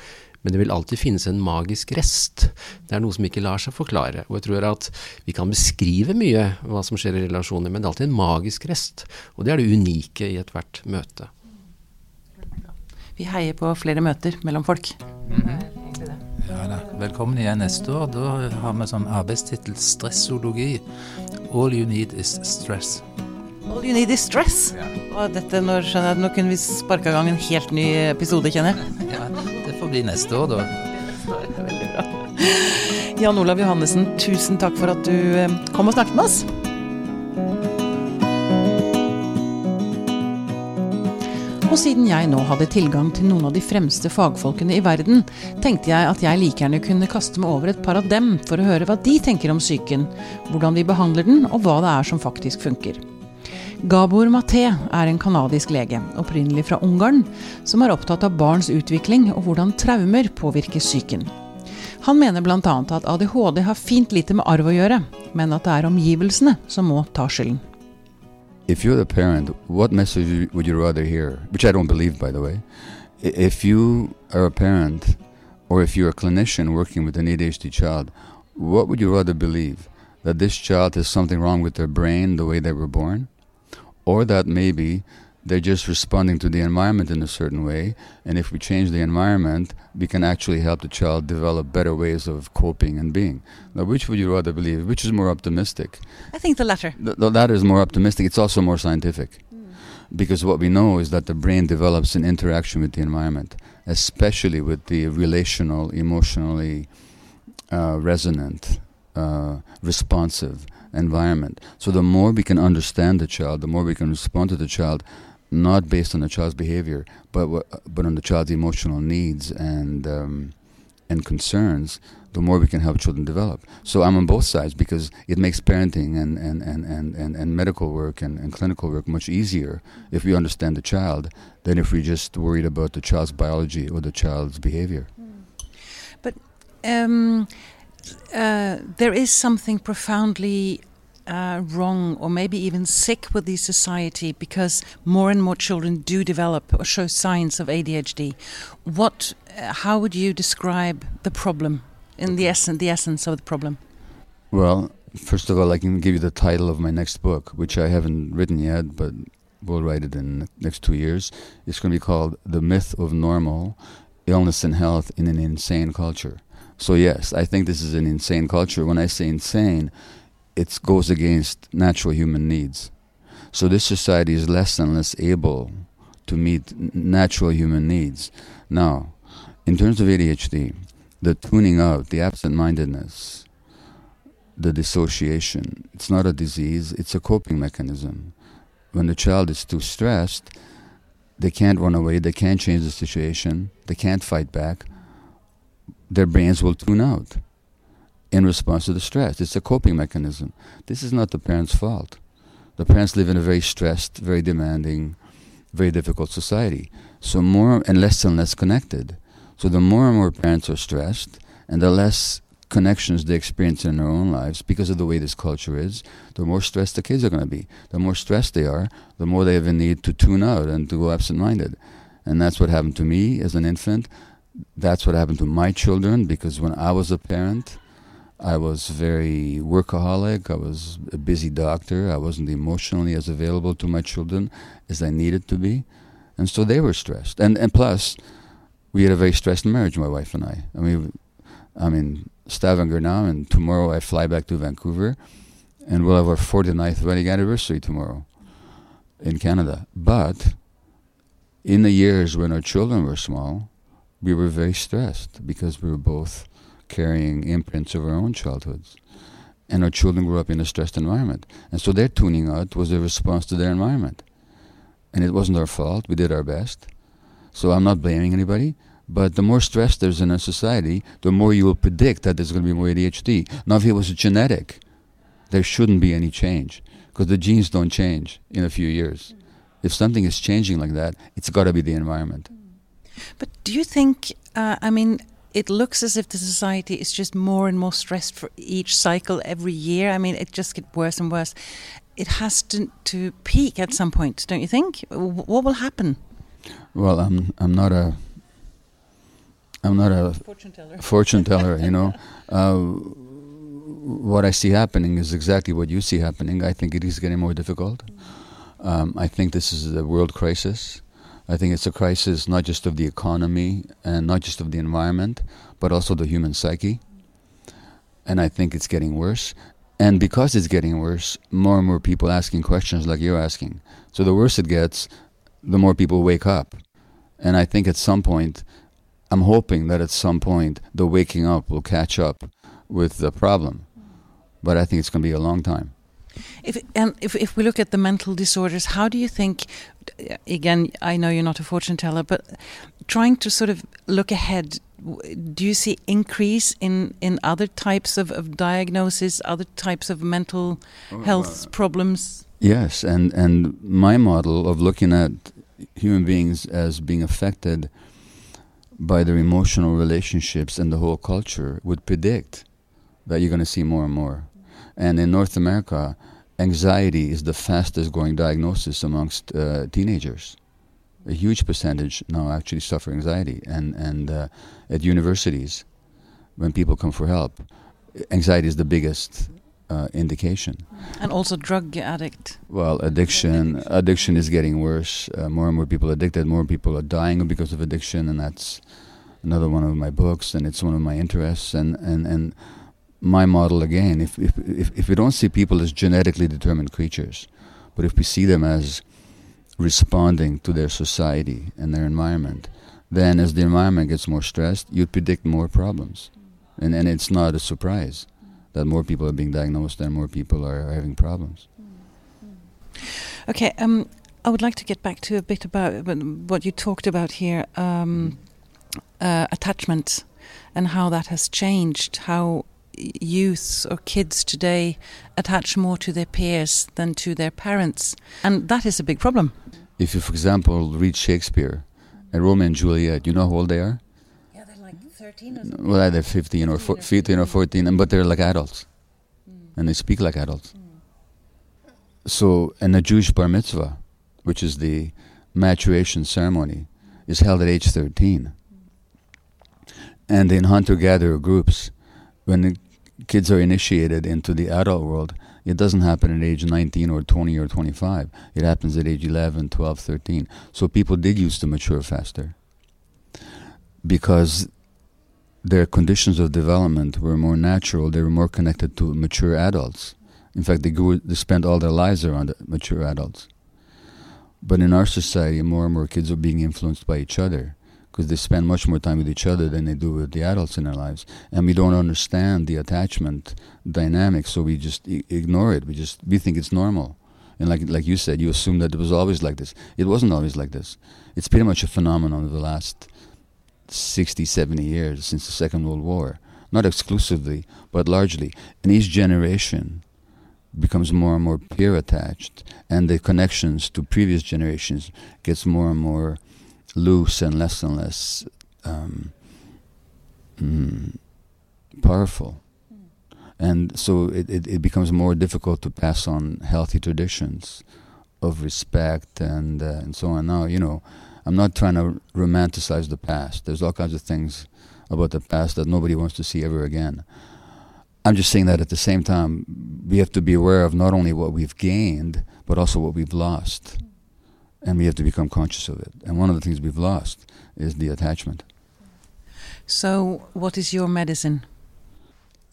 men det vil alltid finnes en magisk rest. Det er noe som ikke lar seg forklare. Og jeg tror at vi kan beskrive mye hva som skjer i relasjoner, men det er alltid en magisk rest. Og det er det unike i ethvert møte. Vi heier på flere møter mellom folk. Mm -hmm. Velkommen igjen neste år. Da har vi som arbeidstittel 'Stressologi'. All you need is stress. All you need is stress. Ja. Og dette, nå skjønner jeg, nå kunne vi sparka i gang en helt ny episode, kjenner jeg. *laughs* Ja, det får bli neste år, da. Veldig bra. Jan Olav Johannessen, tusen takk for at du eh, kom og snakket med oss. Og siden jeg nå hadde tilgang til noen av de fremste fagfolkene i verden, tenkte jeg at jeg like gjerne kunne kaste meg over et par av dem for å høre hva de tenker om psyken, hvordan vi behandler den, og hva det er som faktisk funker. Gabor Maté er en canadisk lege, opprinnelig fra Ungarn, som er opptatt av barns utvikling og hvordan traumer påvirker psyken. Han mener bl.a. at ADHD har fint lite med arv å gjøre, men at det er omgivelsene som må ta skylden. If you're the parent, what message would you rather hear? Which I don't believe, by the way. If you are a parent or if you're a clinician working with an ADHD child, what would you rather believe? That this child has something wrong with their brain, the way they were born? Or that maybe they're just responding to the environment in a certain way. And if we change the environment, we can actually help the child develop better ways of coping and being. Now, which would you rather believe? Which is more optimistic? I think the latter. The, the latter is more optimistic. It's also more scientific. Mm. Because what we know is that the brain develops in interaction with the environment, especially with the relational, emotionally uh, resonant, uh, responsive environment. So the more we can understand the child, the more we can respond to the child, not based on the child's behavior, but but on the child's emotional needs and um, and concerns, the more we can help children develop. So I'm on both sides because it makes parenting and, and, and, and, and, and medical work and, and clinical work much easier if we understand the child than if we're just worried about the child's biology or the child's behavior. But um, uh, there is something profoundly uh, wrong or maybe even sick with the society because more and more children do develop or show signs of ADHD. What, uh, how would you describe the problem in the essence, the essence of the problem? Well, first of all, I can give you the title of my next book, which I haven't written yet, but we'll write it in the next two years. It's going to be called The Myth of Normal Illness and Health in an Insane Culture. So, yes, I think this is an insane culture. When I say insane, it goes against natural human needs. So, this society is less and less able to meet natural human needs. Now, in terms of ADHD, the tuning out, the absent mindedness, the dissociation. It's not a disease, it's a coping mechanism. When the child is too stressed, they can't run away, they can't change the situation, they can't fight back. Their brains will tune out in response to the stress. It's a coping mechanism. This is not the parent's fault. The parents live in a very stressed, very demanding, very difficult society. So more and less and less connected. So the more and more parents are stressed, and the less connections they experience in their own lives because of the way this culture is, the more stressed the kids are going to be. The more stressed they are, the more they have a need to tune out and to go absent minded. And that's what happened to me as an infant. That's what happened to my children because when I was a parent, I was very workaholic. I was a busy doctor. I wasn't emotionally as available to my children as I needed to be. And so they were stressed. And, and plus, we had a very stressed marriage, my wife and I. I mean, I mean, Stavanger now, and tomorrow I fly back to Vancouver, and we'll have our 49th wedding anniversary tomorrow in Canada. But in the years when our children were small, we were very stressed because we were both carrying imprints of our own childhoods. And our children grew up in a stressed environment. And so their tuning out was a response to their environment. And it wasn't our fault. We did our best. So I'm not blaming anybody. But the more stress there's in a society, the more you will predict that there's going to be more ADHD. Now, if it was genetic, there shouldn't be any change because the genes don't change in a few years. If something is changing like that, it's got to be the environment. But do you think, uh, I mean, it looks as if the society is just more and more stressed for each cycle every year. I mean, it just gets worse and worse. It has to, to peak at some point, don't you think? What will happen? Well, I'm I'm not a I'm not a fortune teller. *laughs* Fortune teller, you know. Uh, what I see happening is exactly what you see happening. I think it is getting more difficult. Um, I think this is a world crisis. I think it's a crisis not just of the economy and not just of the environment, but also the human psyche. And I think it's getting worse. And because it's getting worse, more and more people asking questions like you're asking. So the worse it gets, the more people wake up. And I think at some point, I'm hoping that at some point the waking up will catch up with the problem. But I think it's going to be a long time. If and if if we look at the mental disorders, how do you think? Again, I know you're not a fortune teller, but trying to sort of look ahead, do you see increase in in other types of, of diagnosis, other types of mental oh, health uh, problems? Yes, and and my model of looking at human beings as being affected by their emotional relationships and the whole culture would predict that you're going to see more and more. And in North America, anxiety is the fastest growing diagnosis amongst uh, teenagers. A huge percentage now actually suffer anxiety. And, and uh, at universities, when people come for help, anxiety is the biggest uh, indication. And also drug addict. Well, addiction addiction is getting worse. Uh, more and more people addicted. More people are dying because of addiction, and that's another one of my books, and it's one of my interests. And and and my model again, if if if, if we don't see people as genetically determined creatures, but if we see them as responding to their society and their environment, then as the environment gets more stressed, you'd predict more problems, and and it's not a surprise that more people are being diagnosed and more people are, are having problems. Okay, um, I would like to get back to a bit about what you talked about here um, uh, attachment and how that has changed, how youth or kids today attach more to their peers than to their parents. And that is a big problem. If you, for example, read Shakespeare and Romeo and Juliet, you know how old they are? Yeah, they're like thirteen. well, either 15 or, 15 or 14, and, but they're like adults. Hmm. And they speak like adults. Hmm. So, and a Jewish bar mitzvah, which is the maturation ceremony, is held at age 13. Hmm. And in hunter gatherer groups, when the kids are initiated into the adult world, it doesn't happen at age 19 or 20 or 25. It happens at age 11, 12, 13. So people did used to mature faster because their conditions of development were more natural, they were more connected to mature adults. In fact, they, grew, they spent all their lives around mature adults. But in our society, more and more kids are being influenced by each other because they spend much more time with each other than they do with the adults in their lives. And we don't understand the attachment dynamic, so we just I- ignore it. We just we think it's normal. And like like you said, you assume that it was always like this. It wasn't always like this. It's pretty much a phenomenon of the last 60, 70 years since the Second World War. Not exclusively, but largely. And each generation becomes more and more peer attached, and the connections to previous generations gets more and more loose and less and less um, mm, powerful. And so it, it, it, becomes more difficult to pass on healthy traditions of respect and uh, and so on. Now, you know, I'm not trying to romanticize the past. There's all kinds of things about the past that nobody wants to see ever again. I'm just saying that at the same time, we have to be aware of not only what we've gained, but also what we've lost. And we have to become conscious of it. And one of the things we've lost is the attachment. So, what is your medicine?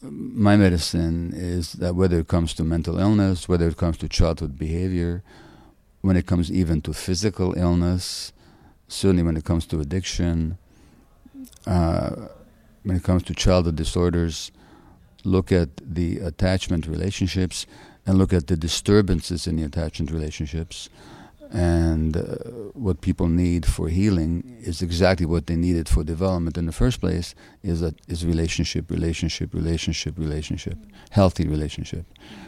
My medicine is that whether it comes to mental illness, whether it comes to childhood behavior, when it comes even to physical illness, certainly when it comes to addiction, uh, when it comes to childhood disorders, look at the attachment relationships and look at the disturbances in the attachment relationships. And uh, what people need for healing is exactly what they needed for development in the first place is that is relationship, relationship, relationship, relationship, healthy relationship.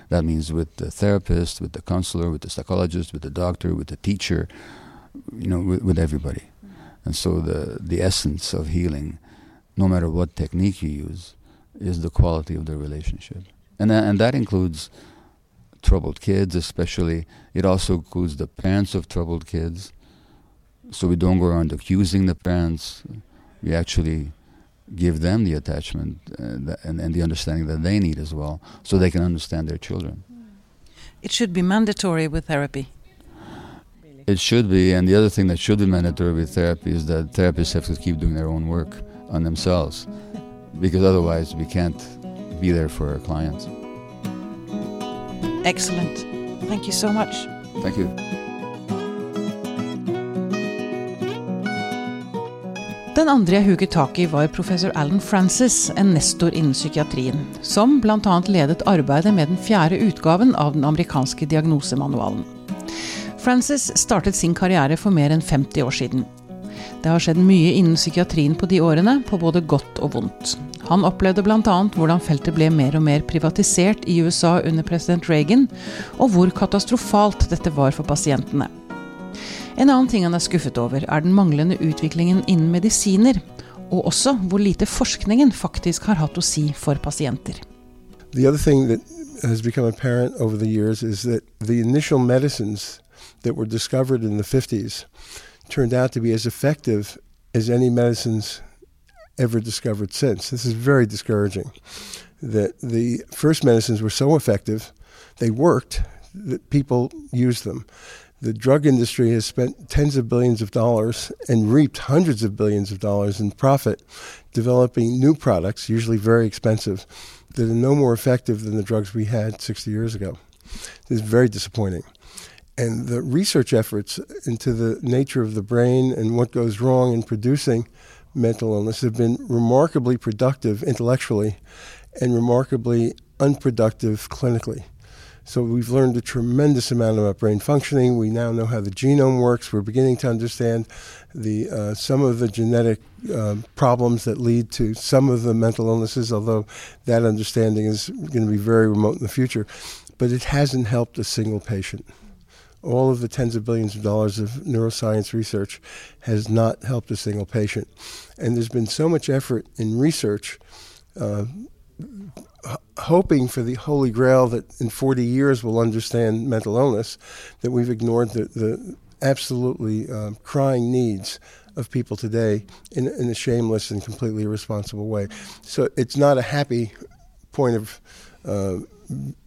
That means with the therapist, with the counselor, with the psychologist, with the doctor, with the teacher, you know, with, with everybody. And so the the essence of healing, no matter what technique you use, is the quality of the relationship, and and that includes troubled kids, especially. It also includes the parents of troubled kids. So we don't go around accusing the parents. We actually give them the attachment uh, and, and the understanding that they need as well, so they can understand their children. It should be mandatory with therapy. It should be, and the other thing that should be mandatory with therapy is that therapists have to keep doing their own work on themselves, because otherwise we can't be there for our clients. Excellent. Thank you so much. Thank you. Den andre jeg huket tak i, var professor Alan Francis, en nestor innen psykiatrien, som bl.a. ledet arbeidet med den fjerde utgaven av den amerikanske diagnosemanualen. Francis startet sin karriere for mer enn 50 år siden. Det har skjedd mye innen psykiatrien på de årene, på både godt og vondt. Han opplevde bl.a. hvordan feltet ble mer og mer privatisert i USA under president Reagan, og hvor katastrofalt dette var for pasientene. En annen ting han er skuffet over, er den manglende utviklingen innen medisiner, og også hvor lite forskningen faktisk har hatt å si for pasienter. The other thing that has become apparent over the years is that the initial medicines that were discovered in the 50s turned out to be as effective as any medicines ever discovered since. This is very discouraging. That the first medicines were so effective, they worked, that people used them. The drug industry has spent tens of billions of dollars and reaped hundreds of billions of dollars in profit developing new products, usually very expensive, that are no more effective than the drugs we had 60 years ago. This is very disappointing. And the research efforts into the nature of the brain and what goes wrong in producing mental illness have been remarkably productive intellectually and remarkably unproductive clinically. So we've learned a tremendous amount about brain functioning. We now know how the genome works. We're beginning to understand the uh, some of the genetic uh, problems that lead to some of the mental illnesses. Although that understanding is going to be very remote in the future, but it hasn't helped a single patient all of the tens of billions of dollars of neuroscience research has not helped a single patient. And there's been so much effort in research, uh, hoping for the holy grail that in 40 years we'll understand mental illness, that we've ignored the, the absolutely uh, crying needs of people today in, in a shameless and completely irresponsible way. So it's not a happy point of uh,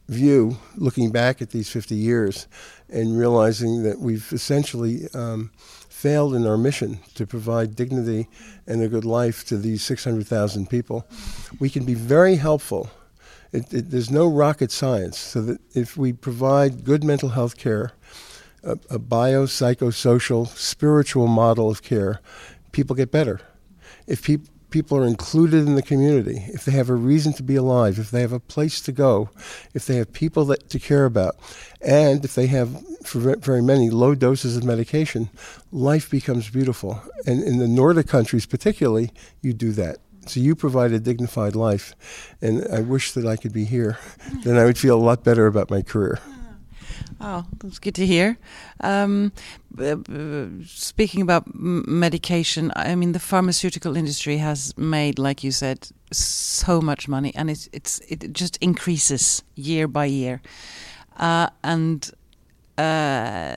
view looking back at these 50 years and realizing that we've essentially um, failed in our mission to provide dignity and a good life to these 600,000 people. We can be very helpful. It, it, there's no rocket science, so that if we provide good mental health care, a, a biopsychosocial, spiritual model of care, people get better. If people people are included in the community, if they have a reason to be alive, if they have a place to go, if they have people that to care about, and if they have, for very many, low doses of medication, life becomes beautiful. And in the Nordic countries, particularly, you do that. So you provide a dignified life, and I wish that I could be here. then I would feel a lot better about my career. Oh, that's good to hear. Um, speaking about medication, I mean, the pharmaceutical industry has made, like you said, so much money, and it's it's it just increases year by year, uh, and uh,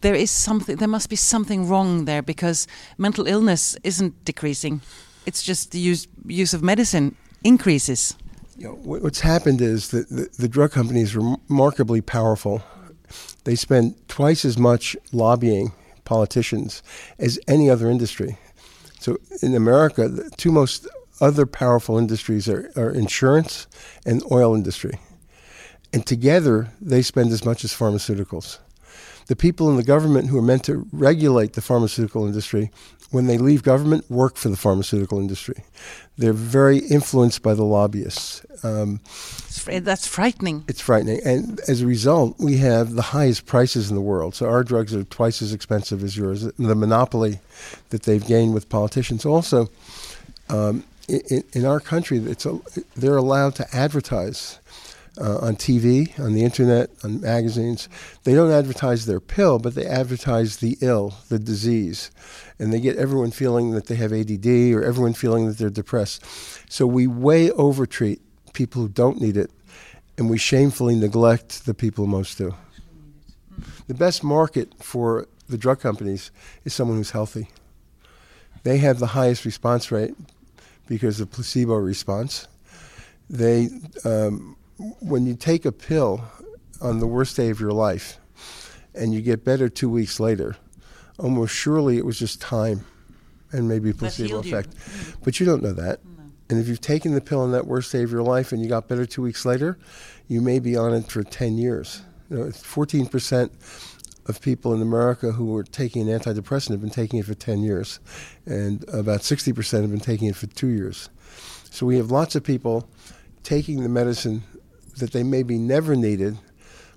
there is something. There must be something wrong there because mental illness isn't decreasing; it's just the use use of medicine increases you know, what's happened is that the, the drug companies are remarkably powerful. They spend twice as much lobbying politicians as any other industry. So in America, the two most other powerful industries are, are insurance and oil industry. And together, they spend as much as pharmaceuticals. The people in the government who are meant to regulate the pharmaceutical industry when they leave government, work for the pharmaceutical industry. They're very influenced by the lobbyists. Um, that's frightening. It's frightening. And as a result, we have the highest prices in the world. So our drugs are twice as expensive as yours. The monopoly that they've gained with politicians. Also, um, in, in, our country, it's a, they're allowed to advertise uh, on TV, on the internet, on magazines. They don't advertise their pill, but they advertise the ill, the disease. And they get everyone feeling that they have ADD or everyone feeling that they're depressed. So we way overtreat people who don't need it, and we shamefully neglect the people most do. The best market for the drug companies is someone who's healthy. They have the highest response rate because of placebo response. They um, when you take a pill on the worst day of your life and you get better two weeks later, almost surely it was just time and maybe placebo effect. You. But you don't know that. No. And if you've taken the pill on that worst day of your life and you got better two weeks later, you may be on it for 10 years. You know, 14% of people in America who were taking an antidepressant have been taking it for 10 years, and about 60% have been taking it for two years. So we have lots of people taking the medicine that they maybe never needed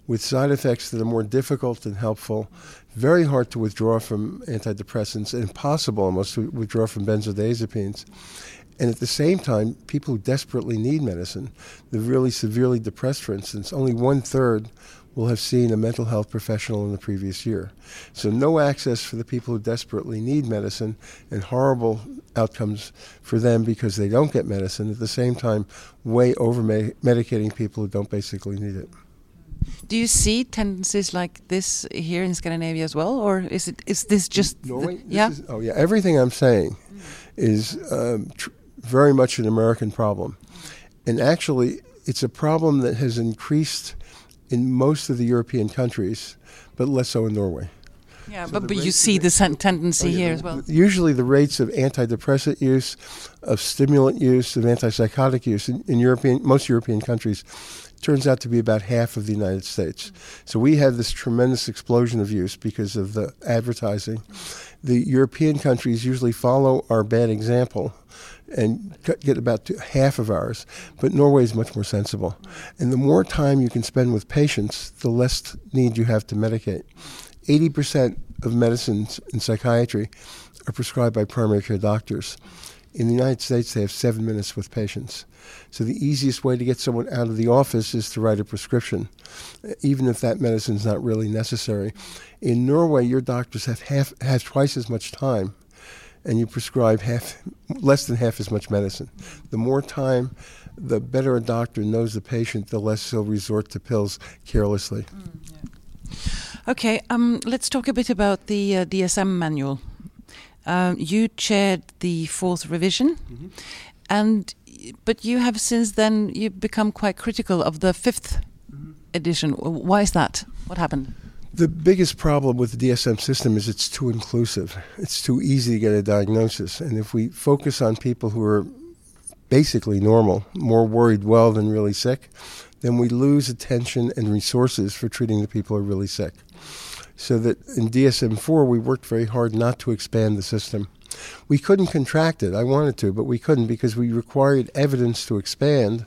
with side effects that are more difficult than helpful, very hard to withdraw from antidepressants, impossible almost to withdraw from benzodiazepines. And at the same time, people who desperately need medicine, the really severely depressed, for instance, only one third will have seen a mental health professional in the previous year. So, no access for the people who desperately need medicine and horrible outcomes for them because they don't get medicine. At the same time, way over medicating people who don't basically need it. Do you see tendencies like this here in Scandinavia as well, or is it is this just Norway? The, yeah? Is, oh yeah, everything I'm saying is um, tr- very much an American problem, and actually, it's a problem that has increased in most of the European countries, but less so in Norway. Yeah, so but, but you see the tendency oh, yeah, here as well. Usually, the rates of antidepressant use, of stimulant use, of antipsychotic use in, in European most European countries turns out to be about half of the United States. Mm. So we have this tremendous explosion of use because of the advertising. The European countries usually follow our bad example and get about half of ours. But Norway is much more sensible. Mm. And the more time you can spend with patients, the less need you have to medicate. 80% of medicines in psychiatry are prescribed by primary care doctors. In the United States, they have seven minutes with patients. So the easiest way to get someone out of the office is to write a prescription, even if that medicine is not really necessary. In Norway, your doctors have half have twice as much time, and you prescribe half less than half as much medicine. The more time, the better a doctor knows the patient, the less he'll resort to pills carelessly. Mm, Okay, um, let's talk a bit about the uh, DSM manual. Um, you chaired the fourth revision, and but you have since then you become quite critical of the 5th edition. Why is that? What happened? The biggest problem with the DSM system is it's too inclusive. It's too easy to get a diagnosis. And if we focus on people who are basically normal, more worried well than really sick, then we lose attention and resources for treating the people who are really sick. So that in DSM 4, we worked very hard not to expand the system. We couldn't contract it. I wanted to, but we couldn't because we required evidence to expand,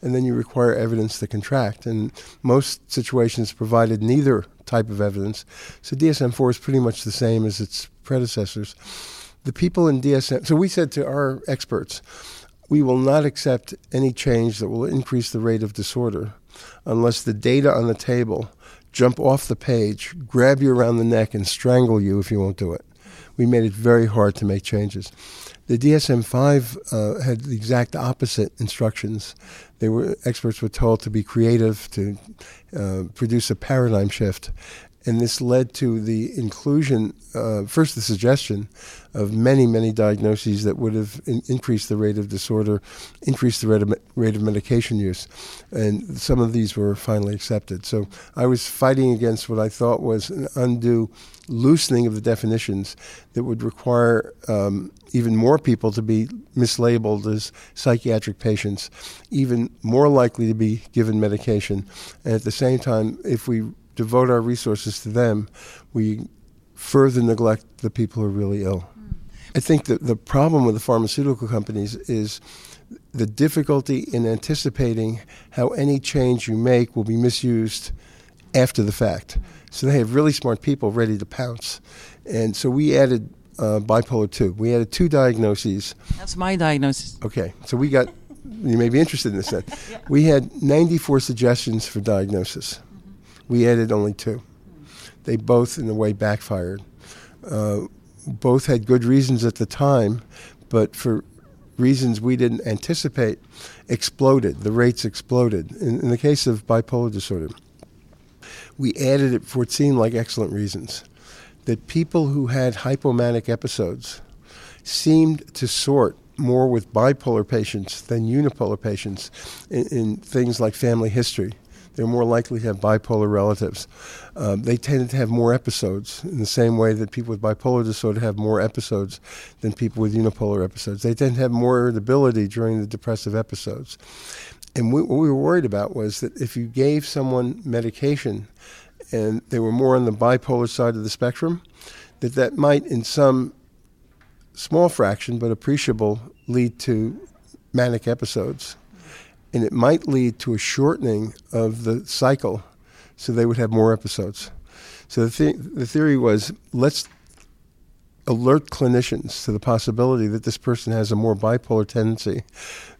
and then you require evidence to contract. And most situations provided neither type of evidence. So DSM 4 is pretty much the same as its predecessors. The people in DSM, so we said to our experts, we will not accept any change that will increase the rate of disorder unless the data on the table jump off the page, grab you around the neck, and strangle you if you won't do it. We made it very hard to make changes. The DSM 5 uh, had the exact opposite instructions. They were experts were told to be creative, to uh, produce a paradigm shift, and this led to the inclusion, uh, first the suggestion of many, many diagnoses that would have in- increased the rate of disorder, increased the rate of, me- rate of medication use. And some of these were finally accepted. So I was fighting against what I thought was an undue loosening of the definitions that would require um, even more people to be mislabeled as psychiatric patients, even more likely to be given medication. And at the same time, if we devote our resources to them, we further neglect the people who are really ill. I think that the problem with the pharmaceutical companies is the difficulty in anticipating how any change you make will be misused after the fact. So they have really smart people ready to pounce. And so we added uh, bipolar 2. We added two diagnoses That's my diagnosis. Okay, so we got, you may be interested in this then. *laughs* We had 94 suggestions for diagnosis. We added only two. They both, in a way, backfired. Uh, both had good reasons at the time, but for reasons we didn't anticipate, exploded. The rates exploded. In, in the case of bipolar disorder, we added it for it seemed like excellent reasons. That people who had hypomanic episodes seemed to sort more with bipolar patients than unipolar patients in, in things like family history. They're more likely to have bipolar relatives. Um, they tended to have more episodes in the same way that people with bipolar disorder have more episodes than people with unipolar episodes. They tend to have more irritability during the depressive episodes. And we, what we were worried about was that if you gave someone medication and they were more on the bipolar side of the spectrum, that that might, in some small fraction but appreciable, lead to manic episodes. And it might lead to a shortening of the cycle so they would have more episodes. So the, th- the theory was let's alert clinicians to the possibility that this person has a more bipolar tendency.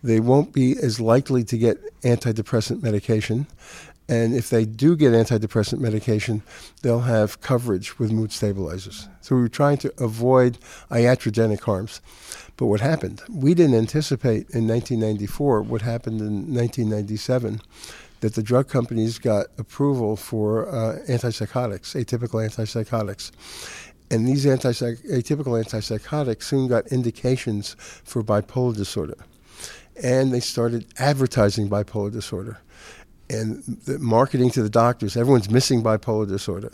They won't be as likely to get antidepressant medication. And if they do get antidepressant medication, they'll have coverage with mood stabilizers. So we were trying to avoid iatrogenic harms. But what happened? We didn't anticipate in 1994 what happened in 1997 that the drug companies got approval for uh, antipsychotics, atypical antipsychotics. And these atypical antipsychotics soon got indications for bipolar disorder. And they started advertising bipolar disorder and the marketing to the doctors. Everyone's missing bipolar disorder.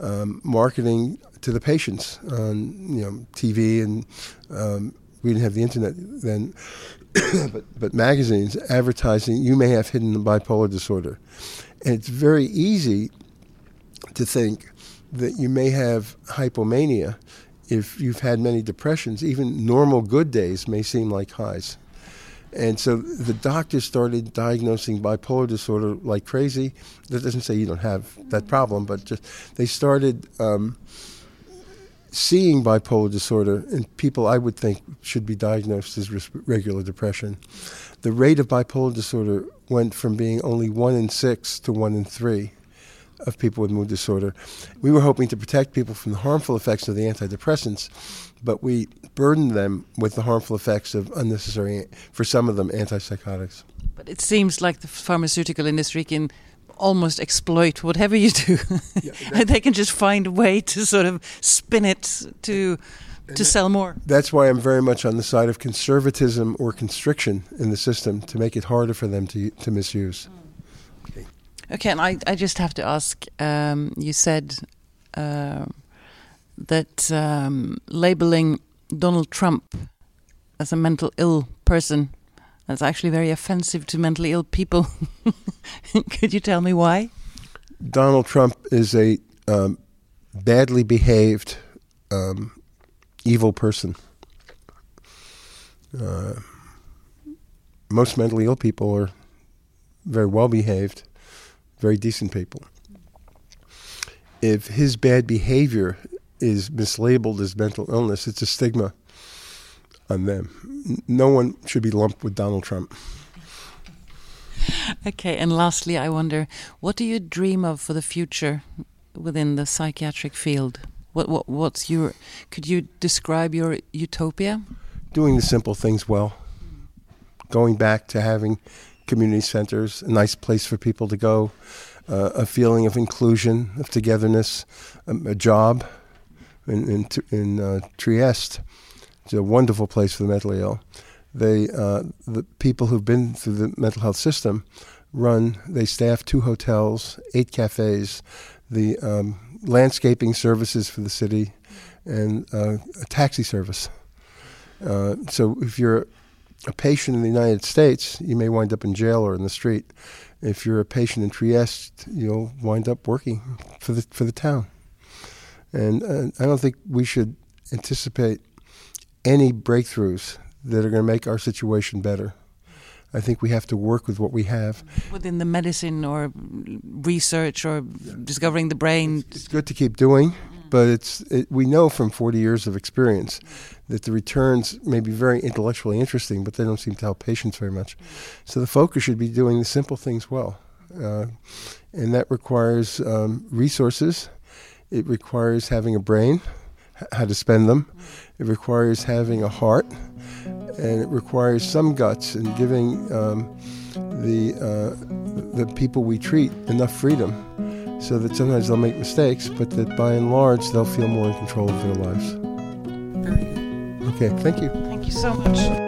Um, marketing to the patients on you know TV and um, we didn't have the internet then, *coughs* but, but magazines advertising you may have hidden bipolar disorder, and it's very easy to think that you may have hypomania if you've had many depressions. Even normal good days may seem like highs. And so the doctors started diagnosing bipolar disorder like crazy. That doesn't say you don't have that problem, but just they started um, seeing bipolar disorder in people I would think should be diagnosed as regular depression, the rate of bipolar disorder went from being only one in six to one in three of people with mood disorder. We were hoping to protect people from the harmful effects of the antidepressants, but we burdened them with the harmful effects of unnecessary, for some of them, antipsychotics. But it seems like the pharmaceutical industry can almost exploit whatever you do. *laughs* Yeah, *laughs* they can just find a way to sort of spin it to to sell more. That's why I'm very much on the side of conservatism or constriction in the system to make it harder for them to to misuse. Okay, and I, I just have to ask. Um, you said uh, that um, labeling Donald Trump as a mental ill person that's actually very offensive to mentally ill people. *laughs* Could you tell me why? Donald Trump is a um, badly behaved, um, evil person. Uh, most mentally ill people are very well behaved, very decent people. If his bad behavior is mislabeled as mental illness, it's a stigma on them. No one should be lumped with Donald Trump. Okay, and lastly, I wonder what do you dream of for the future within the psychiatric field? What, what what's your? Could you describe your utopia? doing the simple things well, going back to having community centers, a nice place for people to go, uh, a feeling of inclusion, of togetherness, um, a job in in, in uh, Trieste. It's a wonderful place for the mentally ill. They uh, the people who've been through the mental health system run. They staff two hotels, eight cafes, the um, landscaping services for the city, and uh, a taxi service. Uh, so if you're a patient in the United States, you may wind up in jail or in the street. If you're a patient in Trieste, you'll wind up working for the for the town. And uh, I don't think we should anticipate any breakthroughs that are going to make our situation better. I think we have to work with what we have. within the medicine or research or discovering the brain. It's good to keep doing, but it's it, we know from 40 years of experience that the returns may be very intellectually interesting, but they don't seem to help patients very much. So the focus should be doing the simple things well, uh, and that requires um, resources. It requires having a brain, how to spend them. It requires having a heart, and it requires some guts and giving um, the uh, the people we treat enough freedom so that sometimes they'll make mistakes, but that by and large they'll feel more in control of their lives. Okay, thank you. Thank you so much.